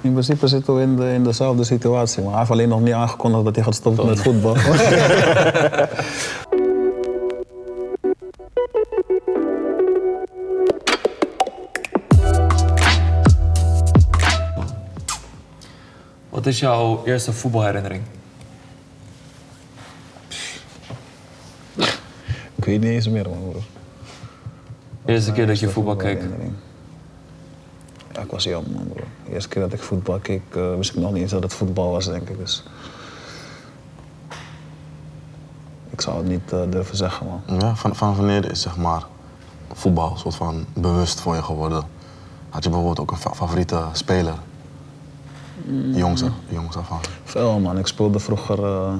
In principe zitten we in, de, in dezelfde situatie. Maar hij heeft alleen nog niet aangekondigd dat hij gaat stoppen met voetbal. Wat is jouw eerste voetbalherinnering? Ik weet niet eens meer, man, broer. De eerste keer dat je voetbal keek. Ja, ik was jong, man, bro. De eerste keer dat ik voetbal keek, eh, wist ik nog niet eens dat het voetbal was, denk ik. Dus... Ik zou het niet eh, durven zeggen, man. Ja, van, van wanneer is zeg maar, voetbal een soort van bewust voor je geworden? Had je bijvoorbeeld ook een fa- favoriete speler? Jongs, jongs af aan. Veel, man. Ik speelde vroeger eh,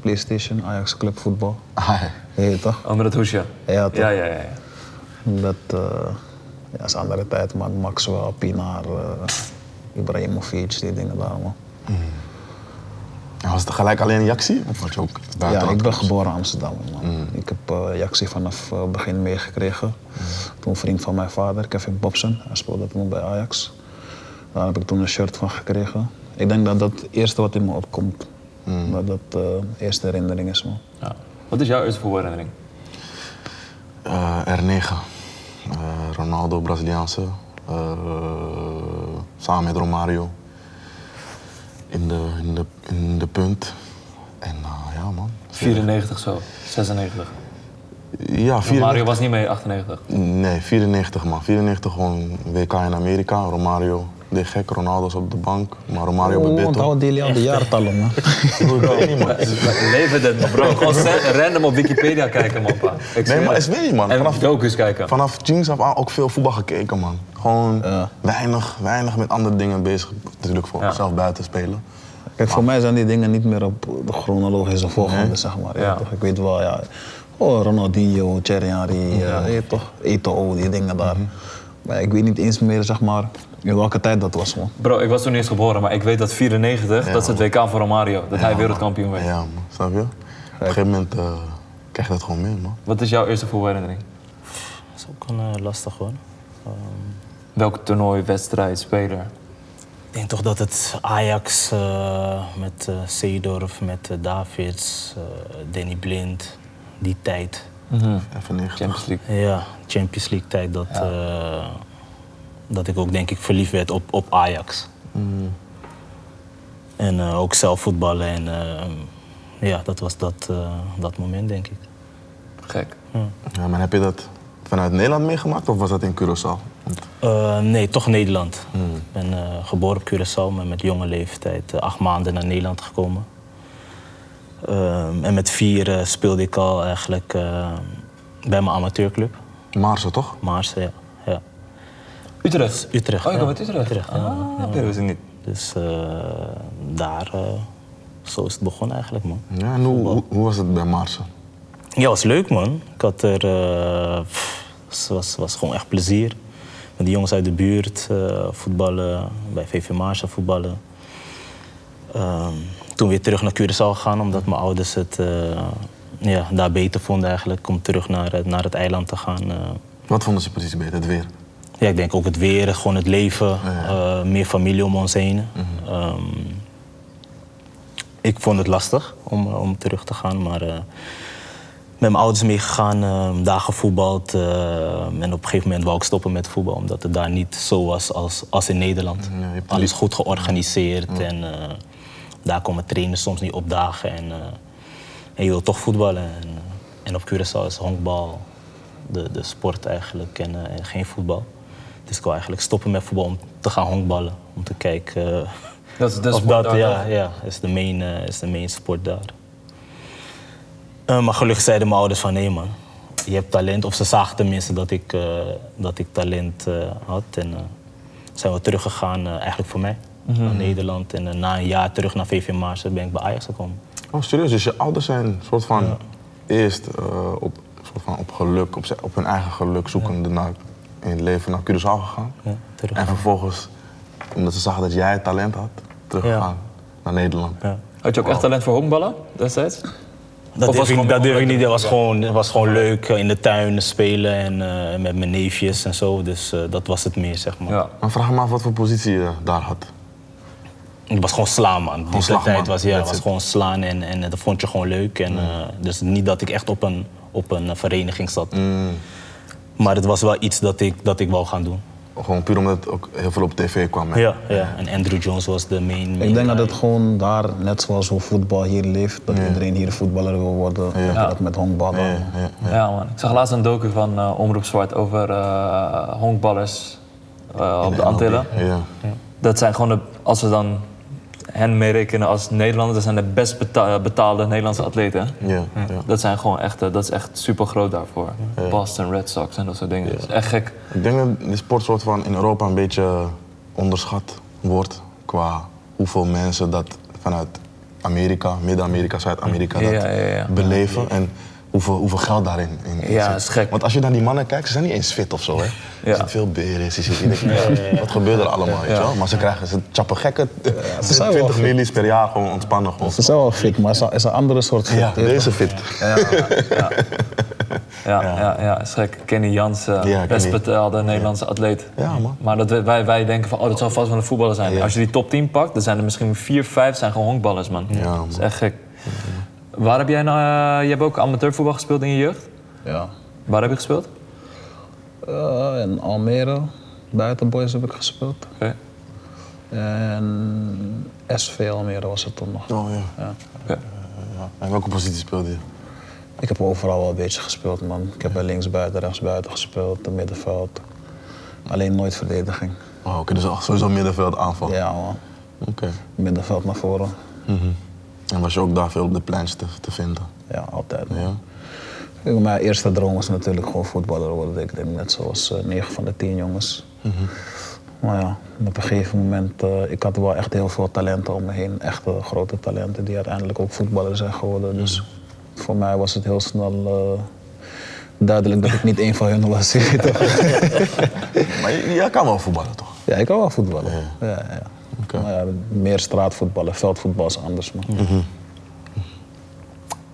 PlayStation, Ajax Club voetbal. Ah, Heet je toch? Het hoesje? Ja, toch? Ja, ja, ja. ja. Dat eh, ja, is een andere tijd, man. Maxwell, Pinar, eh Ibrahimovic, die dingen daar, man. En was het gelijk alleen een Jaxie? Of had je ook Ja, ik ben geboren in Amsterdam, man. Ik heb uh, vanaf het begin meegekregen. Toen een vriend van mijn vader, Kevin Bobson, hij speelde toen bij Ajax. Daar heb ik toen een shirt van gekregen. Ik denk dat dat het eerste wat in me opkomt. Dat dat de eerste herinnering is, man. ja. Wat is jouw eerste voetbalherinnering? Eh, R9. Eh, Ronaldo, Braziliaanse. Eh, samen met Romario. In de, in de, in de punt. En eh, ja, man. 94 zo, 96. Ja, 94. Mario was niet mee, 98. Nee, 94 man. 94 gewoon WK in Amerika. Romario deed gek, Ronaldo is op de bank. Maar Romario bij Oh, Beto. onthoud die al de jaartallen, man. Leven dit, man, bro. Gewoon random op Wikipedia kijken, man, pa. Ik Nee, maar het. is weet je man. En Vanaf, docus kijken. vanaf Jinx af aan ook veel voetbal gekeken man. Gewoon Ja. weinig, weinig met andere dingen bezig. Natuurlijk voor Ja. zelf buiten spelen. Kijk, voor mij zijn die dingen niet meer op de chronologische volgorde, zeg maar. Ja. Ja. toch? Ik weet wel, ja. Oh, Ronaldinho, Thierry Henry, ja. toch? Eto'o, die dingen daar. Maar ik weet niet eens meer, zeg maar, in welke tijd dat was, man. Bro, ik was toen eens geboren, maar ik weet dat 94, dat is het WK voor Romario. Dat hij wereldkampioen werd. Ja man, snap je? Op een gegeven moment eh, krijg je dat gewoon mee man. Wat is jouw eerste voetbalherinnering? Dat is ook een eh, lastig hoor. Ehm, Welk toernooi, wedstrijd, speler? ik denk toch dat het Ajax eh, met eh Seedorf, met Davids, eh, Danny Blind, die tijd. Even 90. Champions League. Ja, Champions League tijd dat, eh, dat ik ook denk ik verliefd werd op, op Ajax. En eh, ook zelf voetballen en eh, ja, dat was dat, eh, dat moment denk ik. Gek. Ja, maar heb je dat vanuit Nederland meegemaakt of was dat in Curaçao? Want- Eh, nee, toch Nederland. Ik ben eh, geboren op Curaçao, maar met jonge leeftijd eh, acht maanden naar Nederland gekomen. Ehm, en met vier speelde ik al eigenlijk eh, bij mijn amateurclub, Marsen toch? Maarsen, ja. ja. Utrecht? Utrecht. Oh, ik ja. uit Utrecht. Utrecht, ja. ah, dat wist ik niet. Dus eh, daar, eh, zo is het begonnen eigenlijk, man. Ja, en hoe, hoe, hoe was het bij Marsen? Ja, was leuk, man. Ik had er... eh, het was, was gewoon echt plezier. Met de jongens uit de buurt, voetballen, bij VV Maarsen voetballen. Ehm, toen weer terug naar Curaçao gegaan, omdat mijn ouders het eh, ja, daar beter vonden eigenlijk. Om terug naar, het- naar het eiland te gaan. eh. Wat vonden ze precies beter? Het weer? ja, ik denk ook het weer, gewoon het leven, eh, meer familie om ons heen. Ehm, ik vond het lastig om, eh, om terug te gaan, maar eh, met mijn ouders meegegaan, eh, daar gevoetbald. eh, en op een gegeven moment wou ik stoppen met voetbal, omdat het daar niet zo was als, als in Nederland. Ja, hebt Alles goed georganiseerd en eh, daar komen trainers soms niet opdagen. En, eh, en je wil toch voetballen. En, eh, en op Curaçao is honkbal de, de sport eigenlijk en, eh, en geen voetbal. Dus ik wil eigenlijk stoppen met voetbal om te gaan honkballen. Om te kijken Dat is de of sport dat, daar, ja, ja, is de main, is de main sport daar. Maar gelukkig zeiden mijn ouders van nee man, je hebt talent. Of ze zagen tenminste dat ik, dat ik talent had. En zijn we teruggegaan eigenlijk voor mij naar Nederland. En eh, na een jaar terug naar VV Maarsen ben ik bij Ajax gekomen. Oh, serieus? Dus je ouders zijn soort van eerst eh, op, soort van op geluk, op, op hun eigen geluk zoekende naar, in het leven naar Curaçao gegaan. Ja, terug. En vervolgens, omdat ze zagen dat jij talent had, teruggegaan naar Nederland. Ja. Had je ook echt talent voor honkballen destijds? Dat durf, ik, het dat durf ik niet. Dat was gewoon, het was gewoon leuk eh, in de tuin spelen en eh, met mijn neefjes en zo. Dus eh, dat was het meer, zeg maar. Ja. Maar vraag me af wat voor positie je daar had. Het was gewoon slaan, man. Die slag, tijd man. was, ja, That's was it. gewoon slaan en, en dat vond je gewoon leuk. En, eh, dus niet dat ik echt op een, op een eh, vereniging zat. Mm. Maar het was wel iets dat ik, dat ik wou gaan doen. Gewoon puur omdat het ook heel veel op tv kwam. hè? Ja, ja. En Andrew Jones was de main. main Ik denk dat het gewoon daar, net zoals hoe voetbal hier leeft, dat iedereen hier voetballer wil worden. Dat met honkballen. Ja, ja, ja. Ja, man. Ik zag laatst een docu van eh, Omroep Zwart over eh, honkballers eh, op de Antillen. Ja. Dat zijn gewoon, de, als we dan hen meerekenen als Nederlanders, dat zijn de best beta- betaalde Nederlandse atleten. Ja, ja. Dat, zijn gewoon echt, eh, dat is echt super groot daarvoor. Boston Red Sox en dat soort dingen. Dat is echt gek. Ik denk dat die sport soort van in Europa een beetje onderschat wordt qua hoeveel mensen dat vanuit Amerika, Midden-Amerika, Zuid-Amerika dat beleven en hoeveel, hoeveel geld daarin in, in Ja, zit. is gek. Want als je naar die mannen kijkt, ze zijn niet eens fit of zo. Hè? Er Ja. zit veel beren, ze zitten wat gebeurt er allemaal? Weet je wel? Maar ze krijgen, ze chappen gekke ze zijn wel 20 fit. millies per jaar gewoon ontspannen. Gewoon. Ze zijn wel fit, maar het is een- andere soort fit. Ja, deze fit. Ja, ja. Ja, is gek. Kenny Jans, eh, Ja, best Kenny. betaalde Nederlandse atleet. Ja, man. Maar dat wij, wij denken van, oh, dat zal vast wel een voetballer zijn. Ja. Als je die top 10 pakt, dan zijn er misschien vier, vijf zijn gewoon honkballers, man. Ja, Dat is man. echt gek. Waar heb jij nou... eh, je hebt ook amateurvoetbal gespeeld in je jeugd? Ja. Waar heb je gespeeld? Eh, in Almere, buitenboys heb ik gespeeld. Oké. En SV Almere was het toen nog. Oh, ja. Ja. Oké. Ja. En welke positie speelde je? Ik heb overal wel een beetje gespeeld, man. Ik heb bij linksbuiten, rechtsbuiten gespeeld, in middenveld. Alleen nooit verdediging. Oh, Oké, dus sowieso middenveld aanval. Ja, man. Oké. Middenveld naar voren. En was je ook daar veel op de plans te, te vinden? Ja, altijd. Man. Ja. Kijk, Mijn eerste droom was natuurlijk gewoon voetballer worden. Ik denk net zoals eh 9 van de 10 jongens. Maar ja, op een gegeven moment, eh, ik had wel echt heel veel talenten om me heen. Echte grote talenten die uiteindelijk ook voetballer zijn geworden. Dus voor mij was het heel snel eh, duidelijk dat ik niet één van hun was. Maar jij kan wel voetballen, toch? ja, ik kan wel voetballen. Ja. Ja, ja. Maar ja, meer straatvoetballen, veldvoetbal is anders. Man.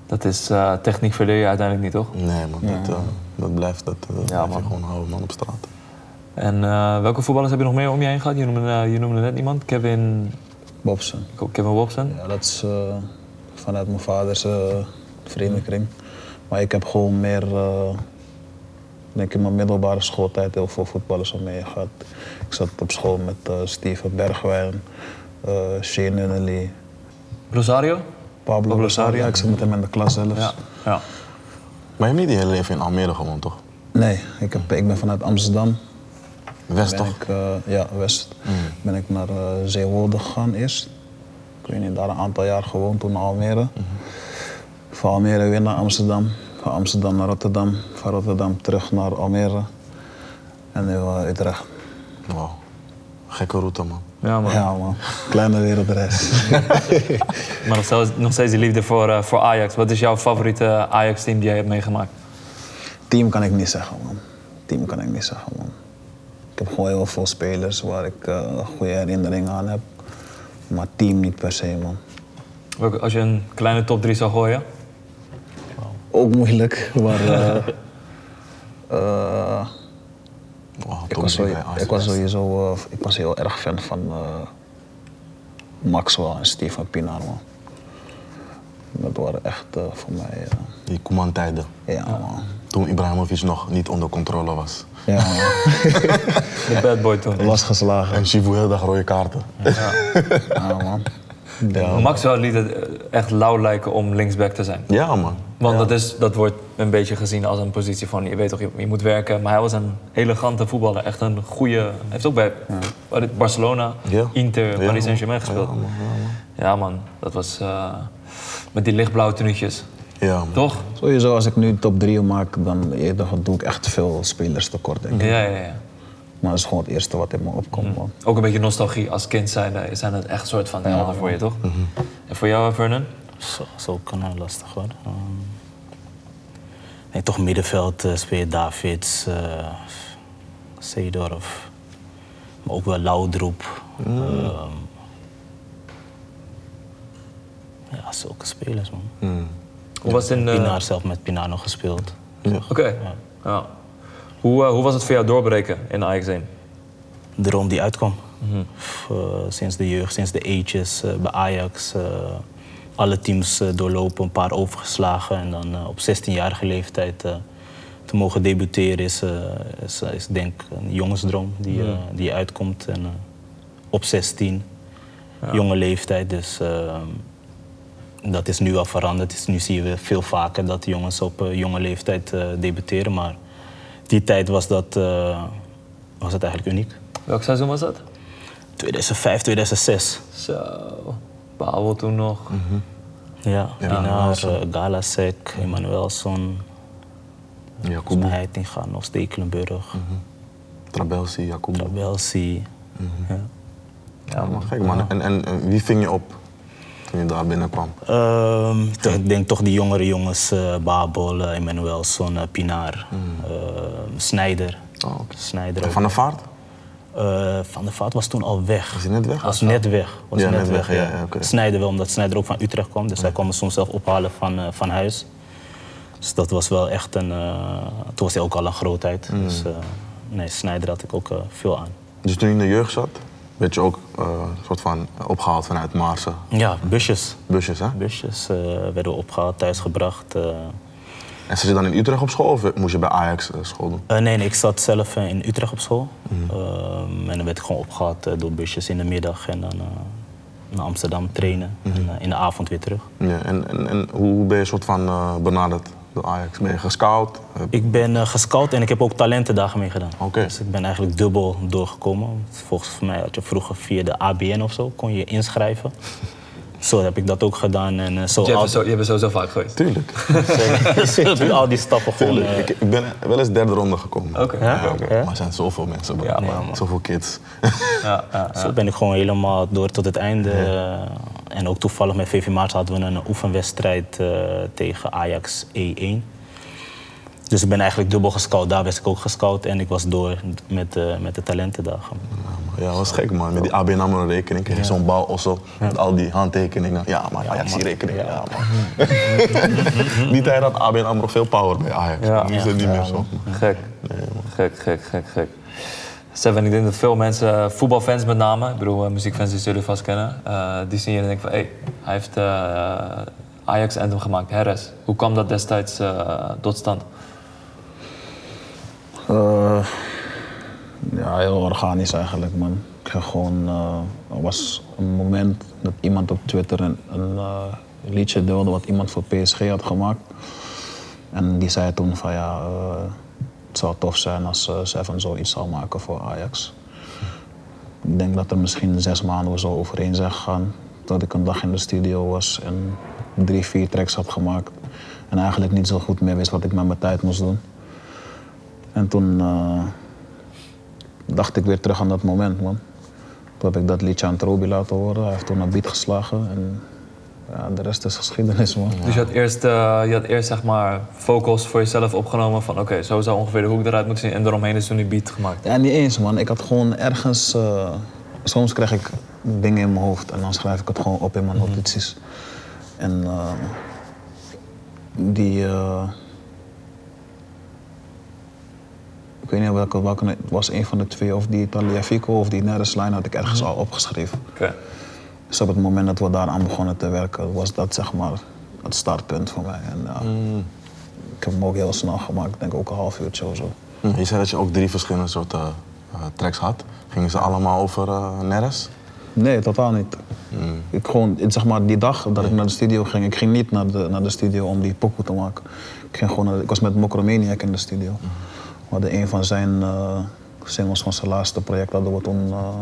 Dat is eh, techniek verleer je uiteindelijk niet, toch? Nee, man, dat, eh, dat blijft, dat eh, blijf je man. gewoon houden, man, op straat. En eh, welke voetballers heb je nog meer om je heen gehad? Je noemde, eh, je noemde net iemand, Kevin, Bobson. Kevin Wobson. Ja, dat is eh, vanuit mijn vaders eh, vriendenkring. Maar ik heb gewoon meer, eh, denk ik in mijn middelbare schooltijd heel veel voetballers om me heen gehad. Ik zat op school met eh, Steven Bergwijn, eh Shane Nunnally, Rosario? Pablo Pablo Rosario. Ik zat met hem in de klas zelfs. Ja. ja. Maar je hebt niet je hele leven in Almere gewoond, toch? Nee, ik, heb, ik ben vanuit Amsterdam. West, toch? Ik, eh, ja, West. Ben ik naar Zeewolde gegaan eerst. Ik weet niet, daar een aantal jaar gewoond, toen naar Almere. Van Almere weer naar Amsterdam. Van Amsterdam naar Rotterdam. Van Rotterdam terug naar Almere. En nu eh, Utrecht. Wauw. Gekke route, man. Ja, man. Ja man, kleine wereldreis. Maar nog steeds, nog steeds die liefde voor, eh, voor Ajax. Wat is jouw favoriete Ajax-team die jij hebt meegemaakt? Team kan ik niet zeggen man. Team kan ik niet zeggen man. Ik heb gewoon heel veel spelers waar ik eh, goede herinneringen aan heb. Maar team niet per se man. Als je een kleine top 3 zou gooien? Ook moeilijk, maar... eh, eh, Wauw, ik, was zo- Ajax ik was sowieso eh, ik was heel erg fan van eh, Maxwell en Steven Pienaar, man. Dat waren echt voor mij... Die Koeman-tijden. ja, man. Toen Ibrahimovic nog niet onder controle was. Ja, man. De bad boy toen. Was geslagen. En Chivu heel dag rode kaarten. Ja, man. Ja, Maxwell liet het echt lauw lijken om linksback te zijn. Ja, man. Want dat, is, dat wordt een beetje gezien als een positie van, je weet toch, je, je moet werken. Maar hij was een elegante voetballer. Echt een goede... Hij heeft ook bij Barcelona, Ja. Inter, Ja, Paris man. Saint-Germain gespeeld. Ja, man, ja, Ja, man. Dat was eh, met die lichtblauwe tenuutjes. Ja, man. Toch? Sowieso, als ik nu top 3 maak, dan eerder doe ik echt veel spelers tekort, denk ik. Ja, ja, ja. Maar dat is gewoon het eerste wat in me opkomt, man. Ook een beetje nostalgie. Als kind zijn, zijn het echt soort van helden voor je, toch? Mhm. En voor jou, Vernon? Zo, zo kan lastig hoor. Ehm, toch middenveld eh, speel je Davids, eh Seedorf. Maar ook wel Laudroep. Ehm, ja, zulke spelers man. Mm. Hoe was in... eh, Pinaar zelf met Pinaar nog gespeeld. Ja. Oké. Ja. Hoe, eh, hoe was het voor jou doorbreken in Ajax 1? droom die uitkwam. Eh, sinds de jeugd, sinds de ages eh, bij Ajax. Alle teams eh, doorlopen, een paar overgeslagen. En dan eh, op 16-jarige leeftijd eh, te mogen debuteren is, is, is denk ik een jongensdroom die, die uitkomt. En, op 16, jonge leeftijd. Dus eh, dat is nu al veranderd. Dus nu zien we veel vaker dat jongens op jonge leeftijd debuteren. Maar die tijd was, dat, was het eigenlijk uniek. Welk seizoen was dat? 2005, 2006. Zo. Pavel toen nog. Ja, Pinaar, Galasek. uh, Galasek, Emanuelson, Jacobo, Heitinga, nog Stekelenburg, Trabelsi, Jacobo. Trabelsi. Ja. Ja, man, gek man. En, en, en wie ving je op toen je daar binnenkwam? Ehm, toch- ik denk toch die jongere jongens, eh, Babel, eh, Emanuelson, eh, Pinaar, ehm, Snijder. Oh. Snijder. Van der Vaart? Eh, Van der Vaart was toen al weg. Was hij net weg? Was net weg. Was Ja, net, weg, weg, ja. Snijder wel, omdat Snijder ook van Utrecht kwam. Dus hij kwam me soms zelf ophalen van, eh, van huis. Dus dat was wel echt een... eh, toen was hij ook al een grootheid. Mm. Dus nee, Snijder had ik ook veel aan. Dus toen je in de jeugd zat, werd je ook soort van opgehaald vanuit Maarsen. Ja, busjes. Busjes, hè? Busjes werden opgehaald, thuisgebracht. En zat je dan in Utrecht op school of moest je bij Ajax eh, school doen? Eh, nee, nee, ik zat zelf eh, in Utrecht op school. Mhm. Ehm, en dan werd ik gewoon opgehaald eh, door busjes in de middag. En dan naar Amsterdam trainen. Mhm. En eh, in de avond weer terug. Ja, en, en, en hoe ben je soort van benaderd door Ajax? Ben je gescout? Ik ben gescout en ik heb ook talentendagen meegedaan. Oké. Dus ik ben eigenlijk dubbel doorgekomen. Volgens mij had je vroeger via de ABN of zo, kon je inschrijven. Zo heb ik dat ook gedaan. En eh, zo Je al, bent, zo, je bent sowieso vaak geweest. Tuurlijk. zo heb ik al die stappen gewoon... Eh, Ik, ik ben wel eens derde ronde gekomen. Oké. Ja? Maar er zijn zoveel mensen. Ja, man. Zoveel kids. Ja, ja, Zo ben ik gewoon helemaal door tot het einde. eh, En ook toevallig met VV Maart hadden we een oefenwedstrijd eh, tegen Ajax E1. Dus ik ben eigenlijk dubbel gescout. Daar werd ik ook gescout en ik was door met, eh, met de talentendagen. Ja, dat was gek, man. Met die ABN AMRO rekening kreeg je zo'n bal osso met al die handtekeningen. Ja, maar Ajax die rekening. Ja, man. die tijd had ABN AMRO veel power bij Ajax. Ja. Nu is het niet meer zo. Gek. Gek, gek, gek, gek. Seven, ik denk dat veel mensen, eh, voetbalfans met name, ik bedoel eh, muziekfans die jullie vast kennen, eh, die zien je en denken van, hé, hey, hij heeft eh, Ajax Anthem gemaakt, Harris. Hoe kwam dat destijds eh, tot stand? Eh, ja, heel organisch eigenlijk, man. Ik ging gewoon, eh, er was een moment dat iemand op Twitter een, een eh, liedje deelde wat iemand voor PSG had gemaakt. En die zei toen van ja, het zou tof zijn als Seven zoiets zou maken voor Ajax. Ik denk dat er misschien zes maanden zo overheen zijn gegaan. Dat ik een dag in de studio was en drie, vier tracks had gemaakt. En eigenlijk niet zo goed meer wist wat ik met mijn tijd moest doen. En toen eh, dacht ik weer terug aan dat moment, man. Toen heb ik dat liedje aan Trobi laten horen. Hij heeft toen een beat geslagen. En ja, de rest is geschiedenis, man. Dus je had eerst, eh, je had eerst zeg maar focus voor jezelf opgenomen van oké, zo zou ongeveer de hoek eruit moeten zien en eromheen is toen die beat gemaakt. Ja, niet eens, man. Ik had gewoon ergens... eh, soms krijg ik dingen in mijn hoofd en dan schrijf ik het gewoon op in mijn notities. En die... eh, ik weet niet welke, welke het was een van de twee, of die Italia Fico of die Nereslijn had ik ergens al opgeschreven. Oké. Dus op het moment dat we daaraan begonnen te werken, was dat zeg maar het startpunt voor mij. En, ja, Ik heb hem ook heel snel gemaakt, ik denk ook een half uurtje of zo. Hm, Je zei dat je ook drie verschillende soorten eh, tracks had. Gingen ze allemaal over uh, Neres? Nee, totaal niet. Ik gewoon, zeg maar, die dag dat ik naar de studio ging, ik ging niet naar de, naar de studio om die pokoe te maken. Ik, ging gewoon naar- ik was met Mokromaniac in de studio. Hadden een van zijn eh, singles van zijn laatste project hadden we toen eh,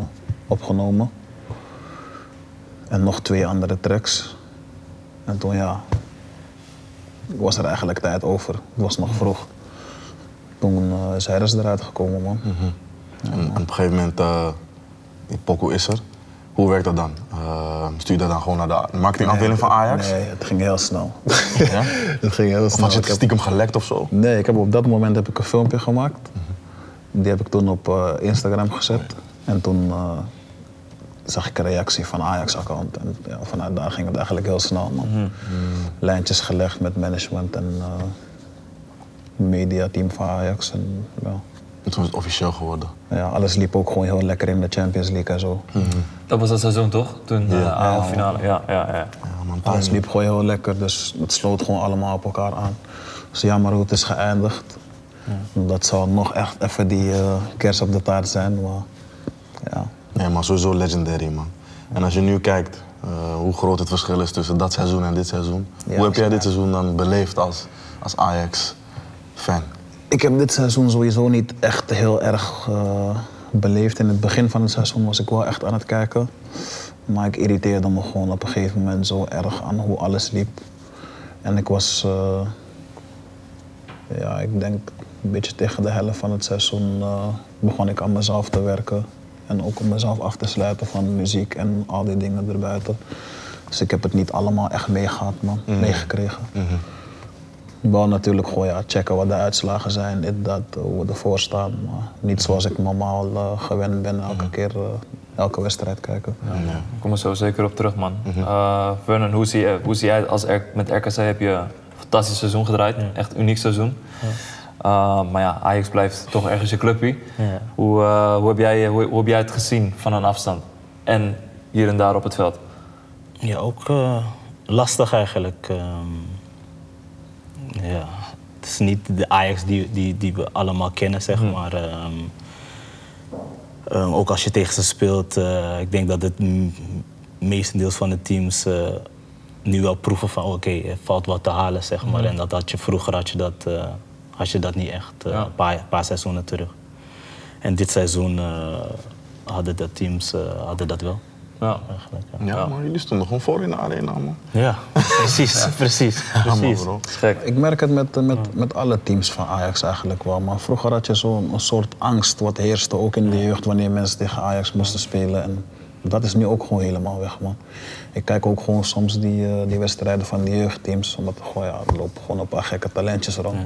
opgenomen. En nog twee andere tracks. En toen ja, was er eigenlijk tijd over. Het was nog vroeg. Toen eh, is Harris eruit gekomen, man. En op een gegeven moment, die pokoe is er. Hoe werkt dat dan? Eh, stuur je dat dan gewoon naar de marketingafdeling van Ajax? Nee, het ging heel snel. Ja? het ging heel Of snel. had je Ik het heb- stiekem gelekt of zo? Nee, ik heb op dat moment heb ik een filmpje gemaakt. Die heb ik toen op eh, Instagram gezet. En toen eh, zag ik een reactie van Ajax-account. En ja, vanuit daar ging het eigenlijk heel snel, man. Lijntjes gelegd met management en eh mediateam van Ajax. En, ja. En toen is het officieel geworden. Ja, alles liep ook gewoon heel lekker in de Champions League en zo. Dat was dat seizoen toch? Toen de Ja. halve finale. Ja, ja, ja. Ja, man, Alles liep gewoon heel lekker, dus het sloot gewoon allemaal op elkaar aan. Dus jammer hoe het is geëindigd. Dat zou nog echt even die eh, kers op de taart zijn, maar ja. Nee, maar sowieso legendary, man. En als je nu kijkt eh, hoe groot het verschil is tussen dat seizoen en dit seizoen. Ja, hoe heb jij ja. dit seizoen dan beleefd als, als Ajax-fan? Ik heb dit seizoen sowieso niet echt heel erg eh, beleefd. In het begin van het seizoen was ik wel echt aan het kijken. Maar ik irriteerde me gewoon op een gegeven moment zo erg aan hoe alles liep. En ik was, eh, ja, ik denk een beetje tegen de helft van het seizoen eh, begon ik aan mezelf te werken. En ook om mezelf af te sluiten van muziek en al die dingen erbuiten. Dus ik heb het niet allemaal echt meegehad, man. Meegekregen. Wel natuurlijk gewoon ja, checken wat de uitslagen zijn, dit, dat, hoe we ervoor staan. Maar niet zoals ik normaal eh, gewend ben, elke keer eh, elke wedstrijd kijken. Ik kom er zo zeker op terug, man. Eh, Vernon, hoe zie, je, hoe zie jij het als R- met RKC heb je een fantastisch seizoen gedraaid. Echt uniek seizoen. Eh, maar ja, Ajax blijft toch ergens je clubje. Ja. Hoe, eh, hoe, heb jij, hoe, hoe heb jij het gezien van een afstand? En hier en daar op het veld? Ja, ook eh, lastig eigenlijk. ehm. Ja, het is niet de Ajax die, die, die we allemaal kennen, zeg maar. ehm. Ehm, ook als je tegen ze speelt, eh, ik denk dat het m- meestendeels van de teams eh, nu wel proeven van oké, er valt wat te halen, zeg maar. En dat had je vroeger had je dat, eh, had je dat niet echt, Ja. een paar, paar seizoenen terug. En dit seizoen hadden de teams hadden dat wel. Ja. Eigenlijk, ja. Ja, man, jullie stonden gewoon voor in de arena, man. Ja, precies, precies, man, precies. gek. Ik merk het met, met, met alle teams van Ajax eigenlijk wel. Maar vroeger had je zo'n een soort angst wat heerste, ook in de jeugd, wanneer mensen tegen Ajax moesten spelen. En dat is nu ook gewoon helemaal weg, man. Ik kijk ook gewoon soms die, eh, die wedstrijden van die jeugdteams, omdat er gewoon, ja, er lopen gewoon een paar gekke talentjes rond.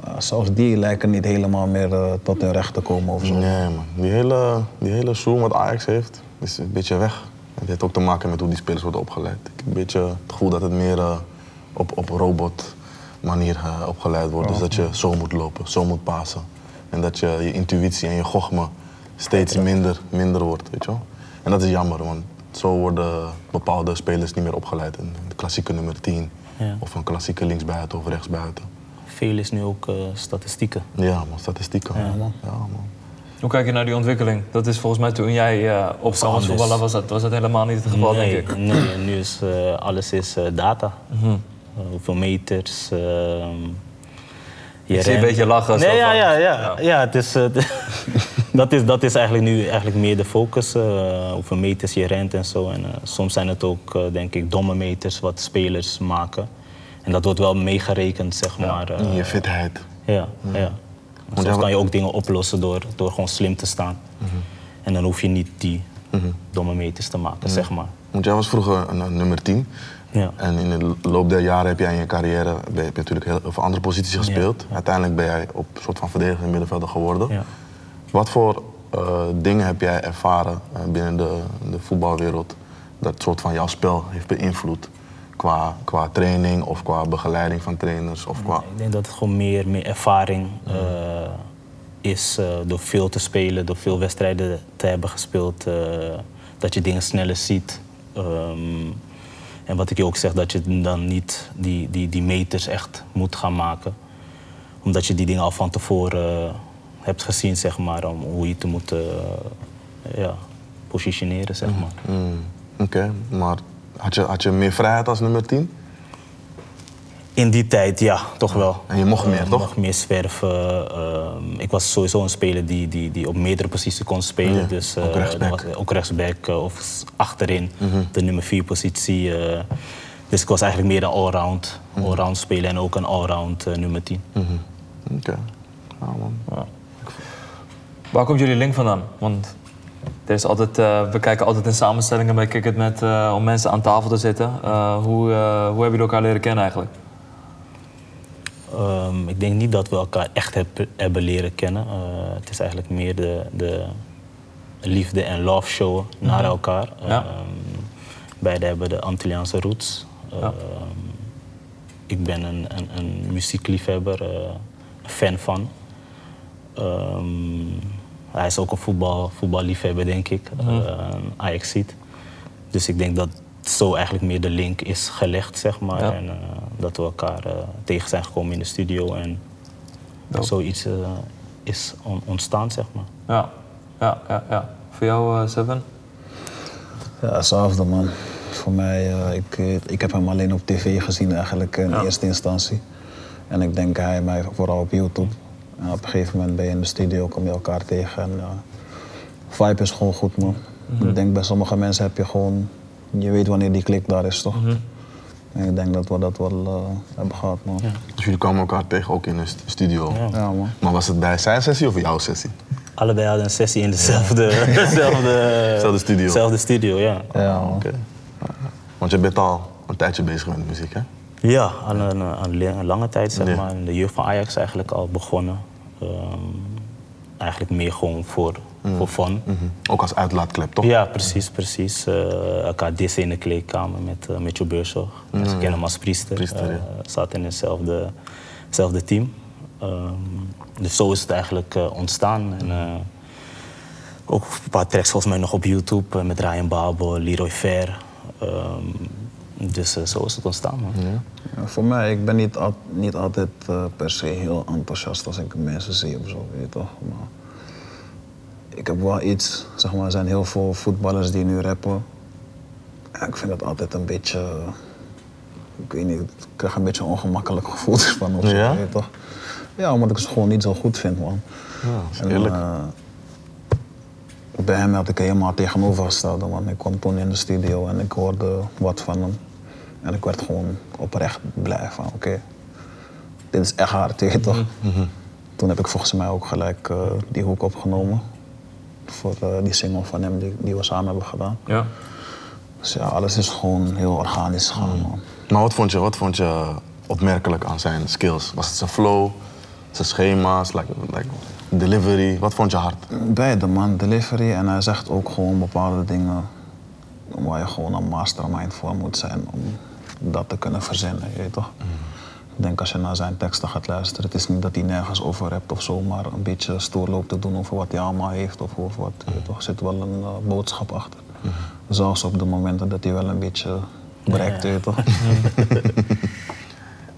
Maar zelfs die lijken niet helemaal meer eh, tot hun recht te komen of zo. Nee, man. Die hele, die hele zoom wat Ajax heeft, is een beetje weg. Het heeft ook te maken met hoe die spelers worden opgeleid. Ik heb een beetje het gevoel dat het meer eh, op, op robot manier eh, opgeleid wordt. Dus dat je zo moet lopen, zo moet passen. En dat je, je intuïtie en je gochme steeds minder, minder wordt, weet je wel. En dat is jammer, want zo worden bepaalde spelers niet meer opgeleid. Een een klassieke nummer 10 Ja. of een klassieke linksbuiten of rechtsbuiten. Veel is nu ook eh, statistieken. Ja, man, statistieken. Ja, man. Ja, man. Hoe kijk je naar die ontwikkeling? Dat is volgens mij toen jij eh als anders. voetballer was dat, was dat helemaal niet het geval, nee, denk ik. nee, nu is eh, alles is eh, data. Mhm. Eh, hoeveel meters. ehm, je Ik zie een beetje lachen. zo Nee, ja, van- ja, ja. ja het is, eh, dat, is, dat is eigenlijk nu eigenlijk meer de focus. eh, hoeveel meters je rent en zo. En, eh, soms zijn het ook, eh, denk ik, domme meters wat spelers maken. En dat wordt wel meegerekend, zeg maar. eh, En je fitheid. Ja, ja. Soms kan je ook dingen oplossen door, door gewoon slim te staan. En dan hoef je niet die domme meters te maken, zeg maar. Want jij was vroeger een, een nummer 10. Ja. En in de loop der jaren heb jij in je carrière ben je natuurlijk heel veel andere posities gespeeld. Uiteindelijk ben jij op een soort van verdediger middenvelder geworden. Ja. Wat voor eh, dingen heb jij ervaren eh, binnen de, de voetbalwereld dat soort van jouw spel heeft beïnvloed? Qua, qua training of qua begeleiding van trainers of qua... Ik denk dat het gewoon meer, meer ervaring eh, is eh, door veel te spelen, door veel wedstrijden te hebben gespeeld. eh, dat je dingen sneller ziet. Ehm, en wat ik je ook zeg, dat je dan niet die, die, die meters echt moet gaan maken. Omdat je die dingen al van tevoren hebt gezien, zeg maar, om hoe je te moet eh, ja, positioneren, zeg maar. Hmm, Oké, maar had je, had je meer vrijheid als nummer 10? In die tijd, ja, toch wel. En je mocht meer, Eh, toch? mocht meer zwerven. Ehm, ik was sowieso een speler die, die, die op meerdere posities kon spelen. Ja, dus, ook eh, rechtsback. ook rechtsback eh, of achterin, Mhm. de nummer vier positie. eh. dus ik was eigenlijk meer een allround, Mhm. allround speler en ook een allround eh, nummer 10. Oké. Ja, man. Waar komt jullie link vandaan? Want er is altijd, eh, we kijken altijd in samenstellingen bij Kick It met, eh, om mensen aan tafel te zitten. Eh, hoe, hoe hebben jullie elkaar leren kennen eigenlijk? Ehm, ik denk niet dat we elkaar echt heb- hebben leren kennen. Het is eigenlijk meer de, de liefde en love showen naar elkaar. Mhm. Ja. Ehm, beide hebben de Antilliaanse roots. Ja. Ehm, ik ben een, een, een muziekliefhebber, een fan van. Hij is ook een voetbal, voetballiefhebber, denk ik. Uh, Ajax ziet. Dus ik denk dat zo eigenlijk meer de link is gelegd, zeg maar. Ja. En eh, dat we elkaar eh, tegen zijn gekomen in de studio. En Dope. zoiets eh, is on- ontstaan, zeg maar. Ja, ja, ja. ja. Voor jou, eh, Seven? Ja, hetzelfde man. Voor mij, eh, ik, ik heb hem alleen op tv gezien eigenlijk in eerste instantie. En ik denk hij mij vooral op YouTube. En op een gegeven moment ben je in de studio, kom je elkaar tegen. En uh, vibe is gewoon goed man. Ik denk bij sommige mensen heb je gewoon, je weet wanneer die klik daar is toch? En ik denk dat we dat wel eh, hebben gehad man. Ja, Dus jullie kwamen elkaar tegen ook in de st- studio. Ja. man. Maar was het bij zijn sessie of jouw sessie? Allebei hadden een sessie in dezelfde, dezelfde, studio. dezelfde studio, ja. Ja man. Oké. Want je bent al een tijdje bezig met muziek, hè? Ja, aan een, aan een lange tijd, zeg Ja. maar. In de jeugd van Ajax eigenlijk al begonnen. Ehm, eigenlijk meer gewoon voor, voor fun. Mhm. Ook als uitlaatklep, toch? Ja, precies, precies. Eh, elkaar dissen in de kleedkamer met, uh, met je. Ze kennen hem als priester. Priester, ja. Eh, zaten in hetzelfde, hetzelfde team. Ehm, dus zo is het eigenlijk eh, ontstaan. En, eh, ook een paar tracks volgens mij nog op YouTube eh, met Ryan Babel, Leroy Fair. Ehm, dus eh, zo is het ontstaan, man. Ja. Ja, voor mij, ik ben niet, al- niet altijd eh, per se heel enthousiast als ik mensen zie of zo, weet je toch. Maar ik heb wel iets, zeg maar, er zijn heel veel voetballers die nu rappen. Ja, ik vind dat altijd een beetje, ik weet niet, ik krijg een beetje een ongemakkelijk gevoel van of zo, Ja? weet je toch. Ja, omdat ik ze gewoon niet zo goed vind, man. Ja, dat is En, eerlijk. eh, bij hem had ik helemaal tegenovergestelde, man. Ik kwam toen in de studio en ik hoorde wat van hem. En ik werd gewoon oprecht blij van, oké, dit is echt hard, weet je toch? Toen heb ik volgens mij ook gelijk eh, die hoek opgenomen. Voor eh, die single van hem die, die we samen hebben gedaan. Ja. Dus ja, alles is gewoon heel organisch gegaan, man. Maar wat vond, je, wat vond je opmerkelijk aan zijn skills? Was het zijn flow, zijn schema's, like, like delivery? Wat vond je hard? Beide man, delivery en hij zegt ook gewoon bepaalde dingen waar je gewoon een mastermind voor moet zijn om dat te kunnen verzinnen, je weet toch? Ik denk als je naar zijn teksten gaat luisteren, het is niet dat hij nergens over hebt of zo, maar een beetje stoer loopt te doen over wat hij allemaal heeft of over wat, je weet toch? Er zit wel een eh, boodschap achter. Zelfs op de momenten dat hij wel een beetje breekt, je weet toch?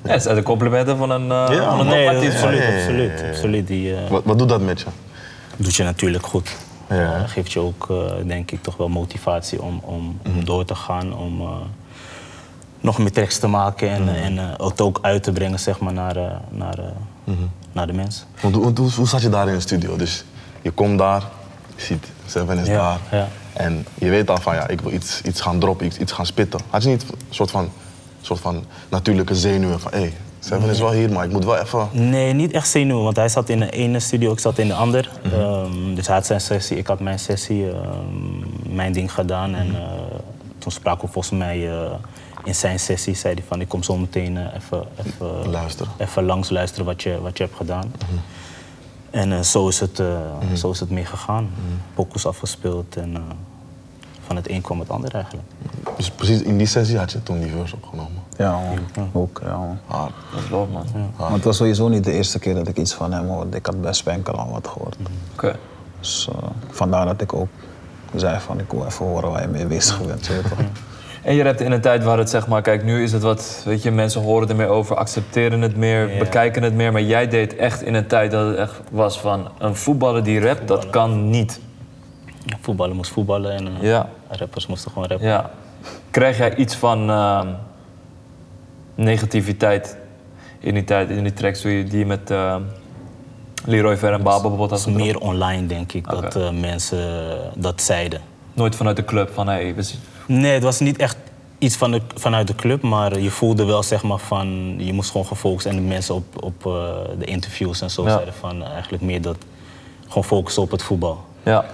Ja, het zijn de complimenten van een, uh, Ja, van een Nee, dat- absoluut, ja, ja, ja, absoluut. ja. absoluut. Die eh, Wat, wat doet dat met je? doet je natuurlijk goed. Ja. Eh, geeft je ook, eh, denk ik, toch wel motivatie om, om, om door te gaan. Om eh, nog meer tracks te maken en, en eh, het ook uit te brengen zeg maar, naar, eh, naar, eh, naar de mensen. Want, hoe- hoe, hoe zat je daar in de studio? Dus je komt daar, je ziet Seven is Ja, daar. ja. En je weet al van ja, ik wil iets, iets gaan droppen, iets, iets gaan spitten. Had je niet een soort van, soort van natuurlijke zenuwen van hé, hey, Seven is wel hier, maar ik moet wel even. Nee, niet echt zenuwen, want hij zat in de ene studio, ik zat in de ander. Ehm, dus hij had zijn sessie, ik had mijn sessie, ehm, mijn ding gedaan. En eh, toen spraken we volgens mij eh, in zijn sessie, zei hij van ik kom zo meteen eh, even, even, Luisteren. even langs luisteren wat je, wat je hebt gedaan. En eh, zo, is het, eh, zo is het mee gegaan. Pokus afgespeeld en van het een kwam het ander eigenlijk. Dus precies in die sessie had je toen die verse opgenomen. Ja, man. ook. Ja, man. Hard. Dat is dope, man. Maar het was sowieso niet de eerste keer dat ik iets van hem hoorde. Ik had bij Spanker al wat gehoord. Oké. Dus eh, vandaar dat ik ook zei van ik wil even horen waar je mee bezig bent. weet je toch? En je hebt in een tijd waar het zeg maar, kijk, nu is het wat, weet je, mensen horen er meer over, accepteren het meer, bekijken het meer. Maar jij deed echt in een tijd dat het echt was van een voetballer die rapt, dat kan niet. Voetballen moest voetballen en eh, Ja. rappers moesten gewoon rappen. Ja. Krijg jij iets van ehm, negativiteit in die tijd, in die tracks die je, met ehm, Leroy Ver en Baba bijvoorbeeld had gedaan? meer online, denk ik, dat eh, mensen dat zeiden. Nooit vanuit de club van, hé, we zien- Nee, het was niet echt iets van de, vanuit de club, maar je voelde wel zeg maar van, je moest gewoon gefocust en de mensen op, op eh, de interviews en zo Ja. zeiden van eigenlijk meer dat, gewoon focussen op het voetbal. Ja.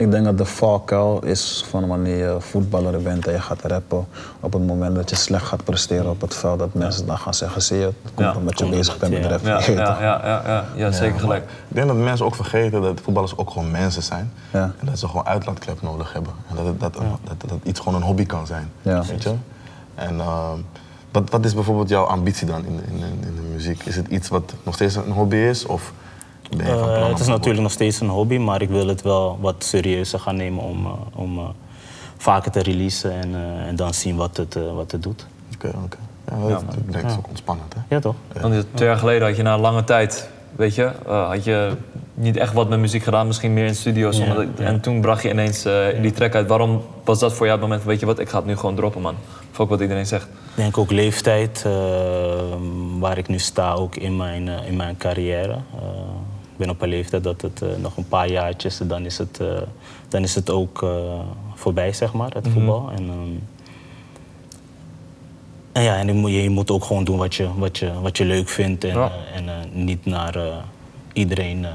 Ik denk dat de valkuil is van wanneer je voetballer bent en je gaat rappen. Op het moment dat je slecht gaat presteren op het veld, dat mensen dan gaan zeggen: zie je, het komt Ja, omdat je bezig bent met rappen. Ja, ja, ja, ja, ja, ja, zeker gelijk. Ik denk dat mensen ook vergeten dat voetballers ook gewoon mensen zijn. Ja. En dat ze gewoon uitlaatklep nodig hebben. En dat, het, dat, dat, dat, dat iets gewoon een hobby kan zijn. Ja. Weet je? En ehm, wat, wat is bijvoorbeeld jouw ambitie dan in, in de muziek? Is het iets wat nog steeds een hobby is? Of Van Eh, plan om het is te natuurlijk nog steeds een hobby, maar ik wil het wel wat serieuzer gaan nemen om, eh, om eh, vaker te releasen en, eh, en dan zien wat het, eh, wat het doet. Oké, oké. Ja, dat, ik denk dat is ook ontspannend, hè? Ja, toch? Want twee jaar geleden had je na een lange tijd, weet je, eh, had je niet echt wat met muziek gedaan, misschien meer in studio's. Ja, omdat- En toen bracht je ineens eh, die track uit. Waarom was dat voor jou het moment van, weet je wat, ik ga het nu gewoon droppen, man. Fuck wat iedereen zegt. Ik denk ook leeftijd, waar ik nu sta, ook in mijn, in mijn carrière. Ik ben op een leeftijd dat het eh, nog een paar jaartjes, dan is het, eh, dan is het ook eh, voorbij, zeg maar, het voetbal. En, ehm, en ja, en je moet, je moet ook gewoon doen wat je, wat je, wat je leuk vindt en, Ja. en niet naar eh, iedereen eh,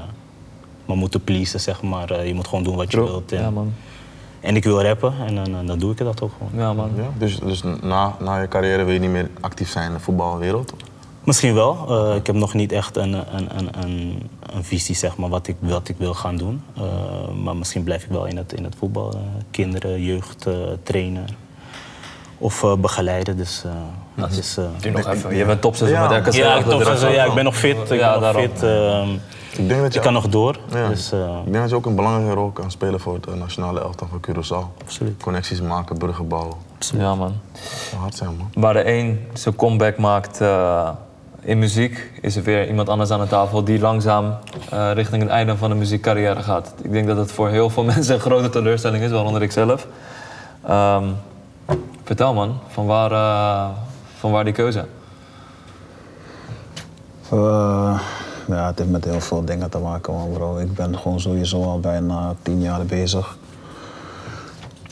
maar moeten pleasen, zeg maar. Eh, je moet gewoon doen wat je wilt. En, Ja, man. en ik wil rappen en dan, dan doe ik dat ook gewoon. Ja, man. Ja, dus dus na, na je carrière wil je niet meer actief zijn in de voetbalwereld? Misschien wel. Eh, ik heb nog niet echt een, een, een, een, een visie, zeg maar, wat ik, wat ik wil gaan doen. Eh, maar misschien blijf ik wel in het, in het voetbal. eh, kinderen, jeugd, eh, trainen. Of eh, begeleiden. Dus eh, dat is... eh, Doe nog even. Je bent topseizoen Ja. met RKC. ja, ook ja, ik ben nog fit. Ik Ja, ben nog daarom. fit. ehm, Ik denk dat je, ik kan nog door. ja, Dus, eh, ik denk dat je ook een belangrijke rol kan spelen voor het nationale elftal van Curaçao. Absoluut. Connecties maken, bruggen bouwen. Ja, man. Hard zijn, man. Waar de een zijn comeback maakt eh, in muziek, is er weer iemand anders aan de tafel die langzaam eh, richting het einde van de muziekcarrière gaat. Ik denk dat het voor heel veel mensen een grote teleurstelling is, waaronder ik zelf. Ehm, vertel man, van waar, eh, van waar die keuze? Eh, ja, het heeft met heel veel dingen te maken, man, bro. Ik ben gewoon sowieso al bijna tien jaar bezig.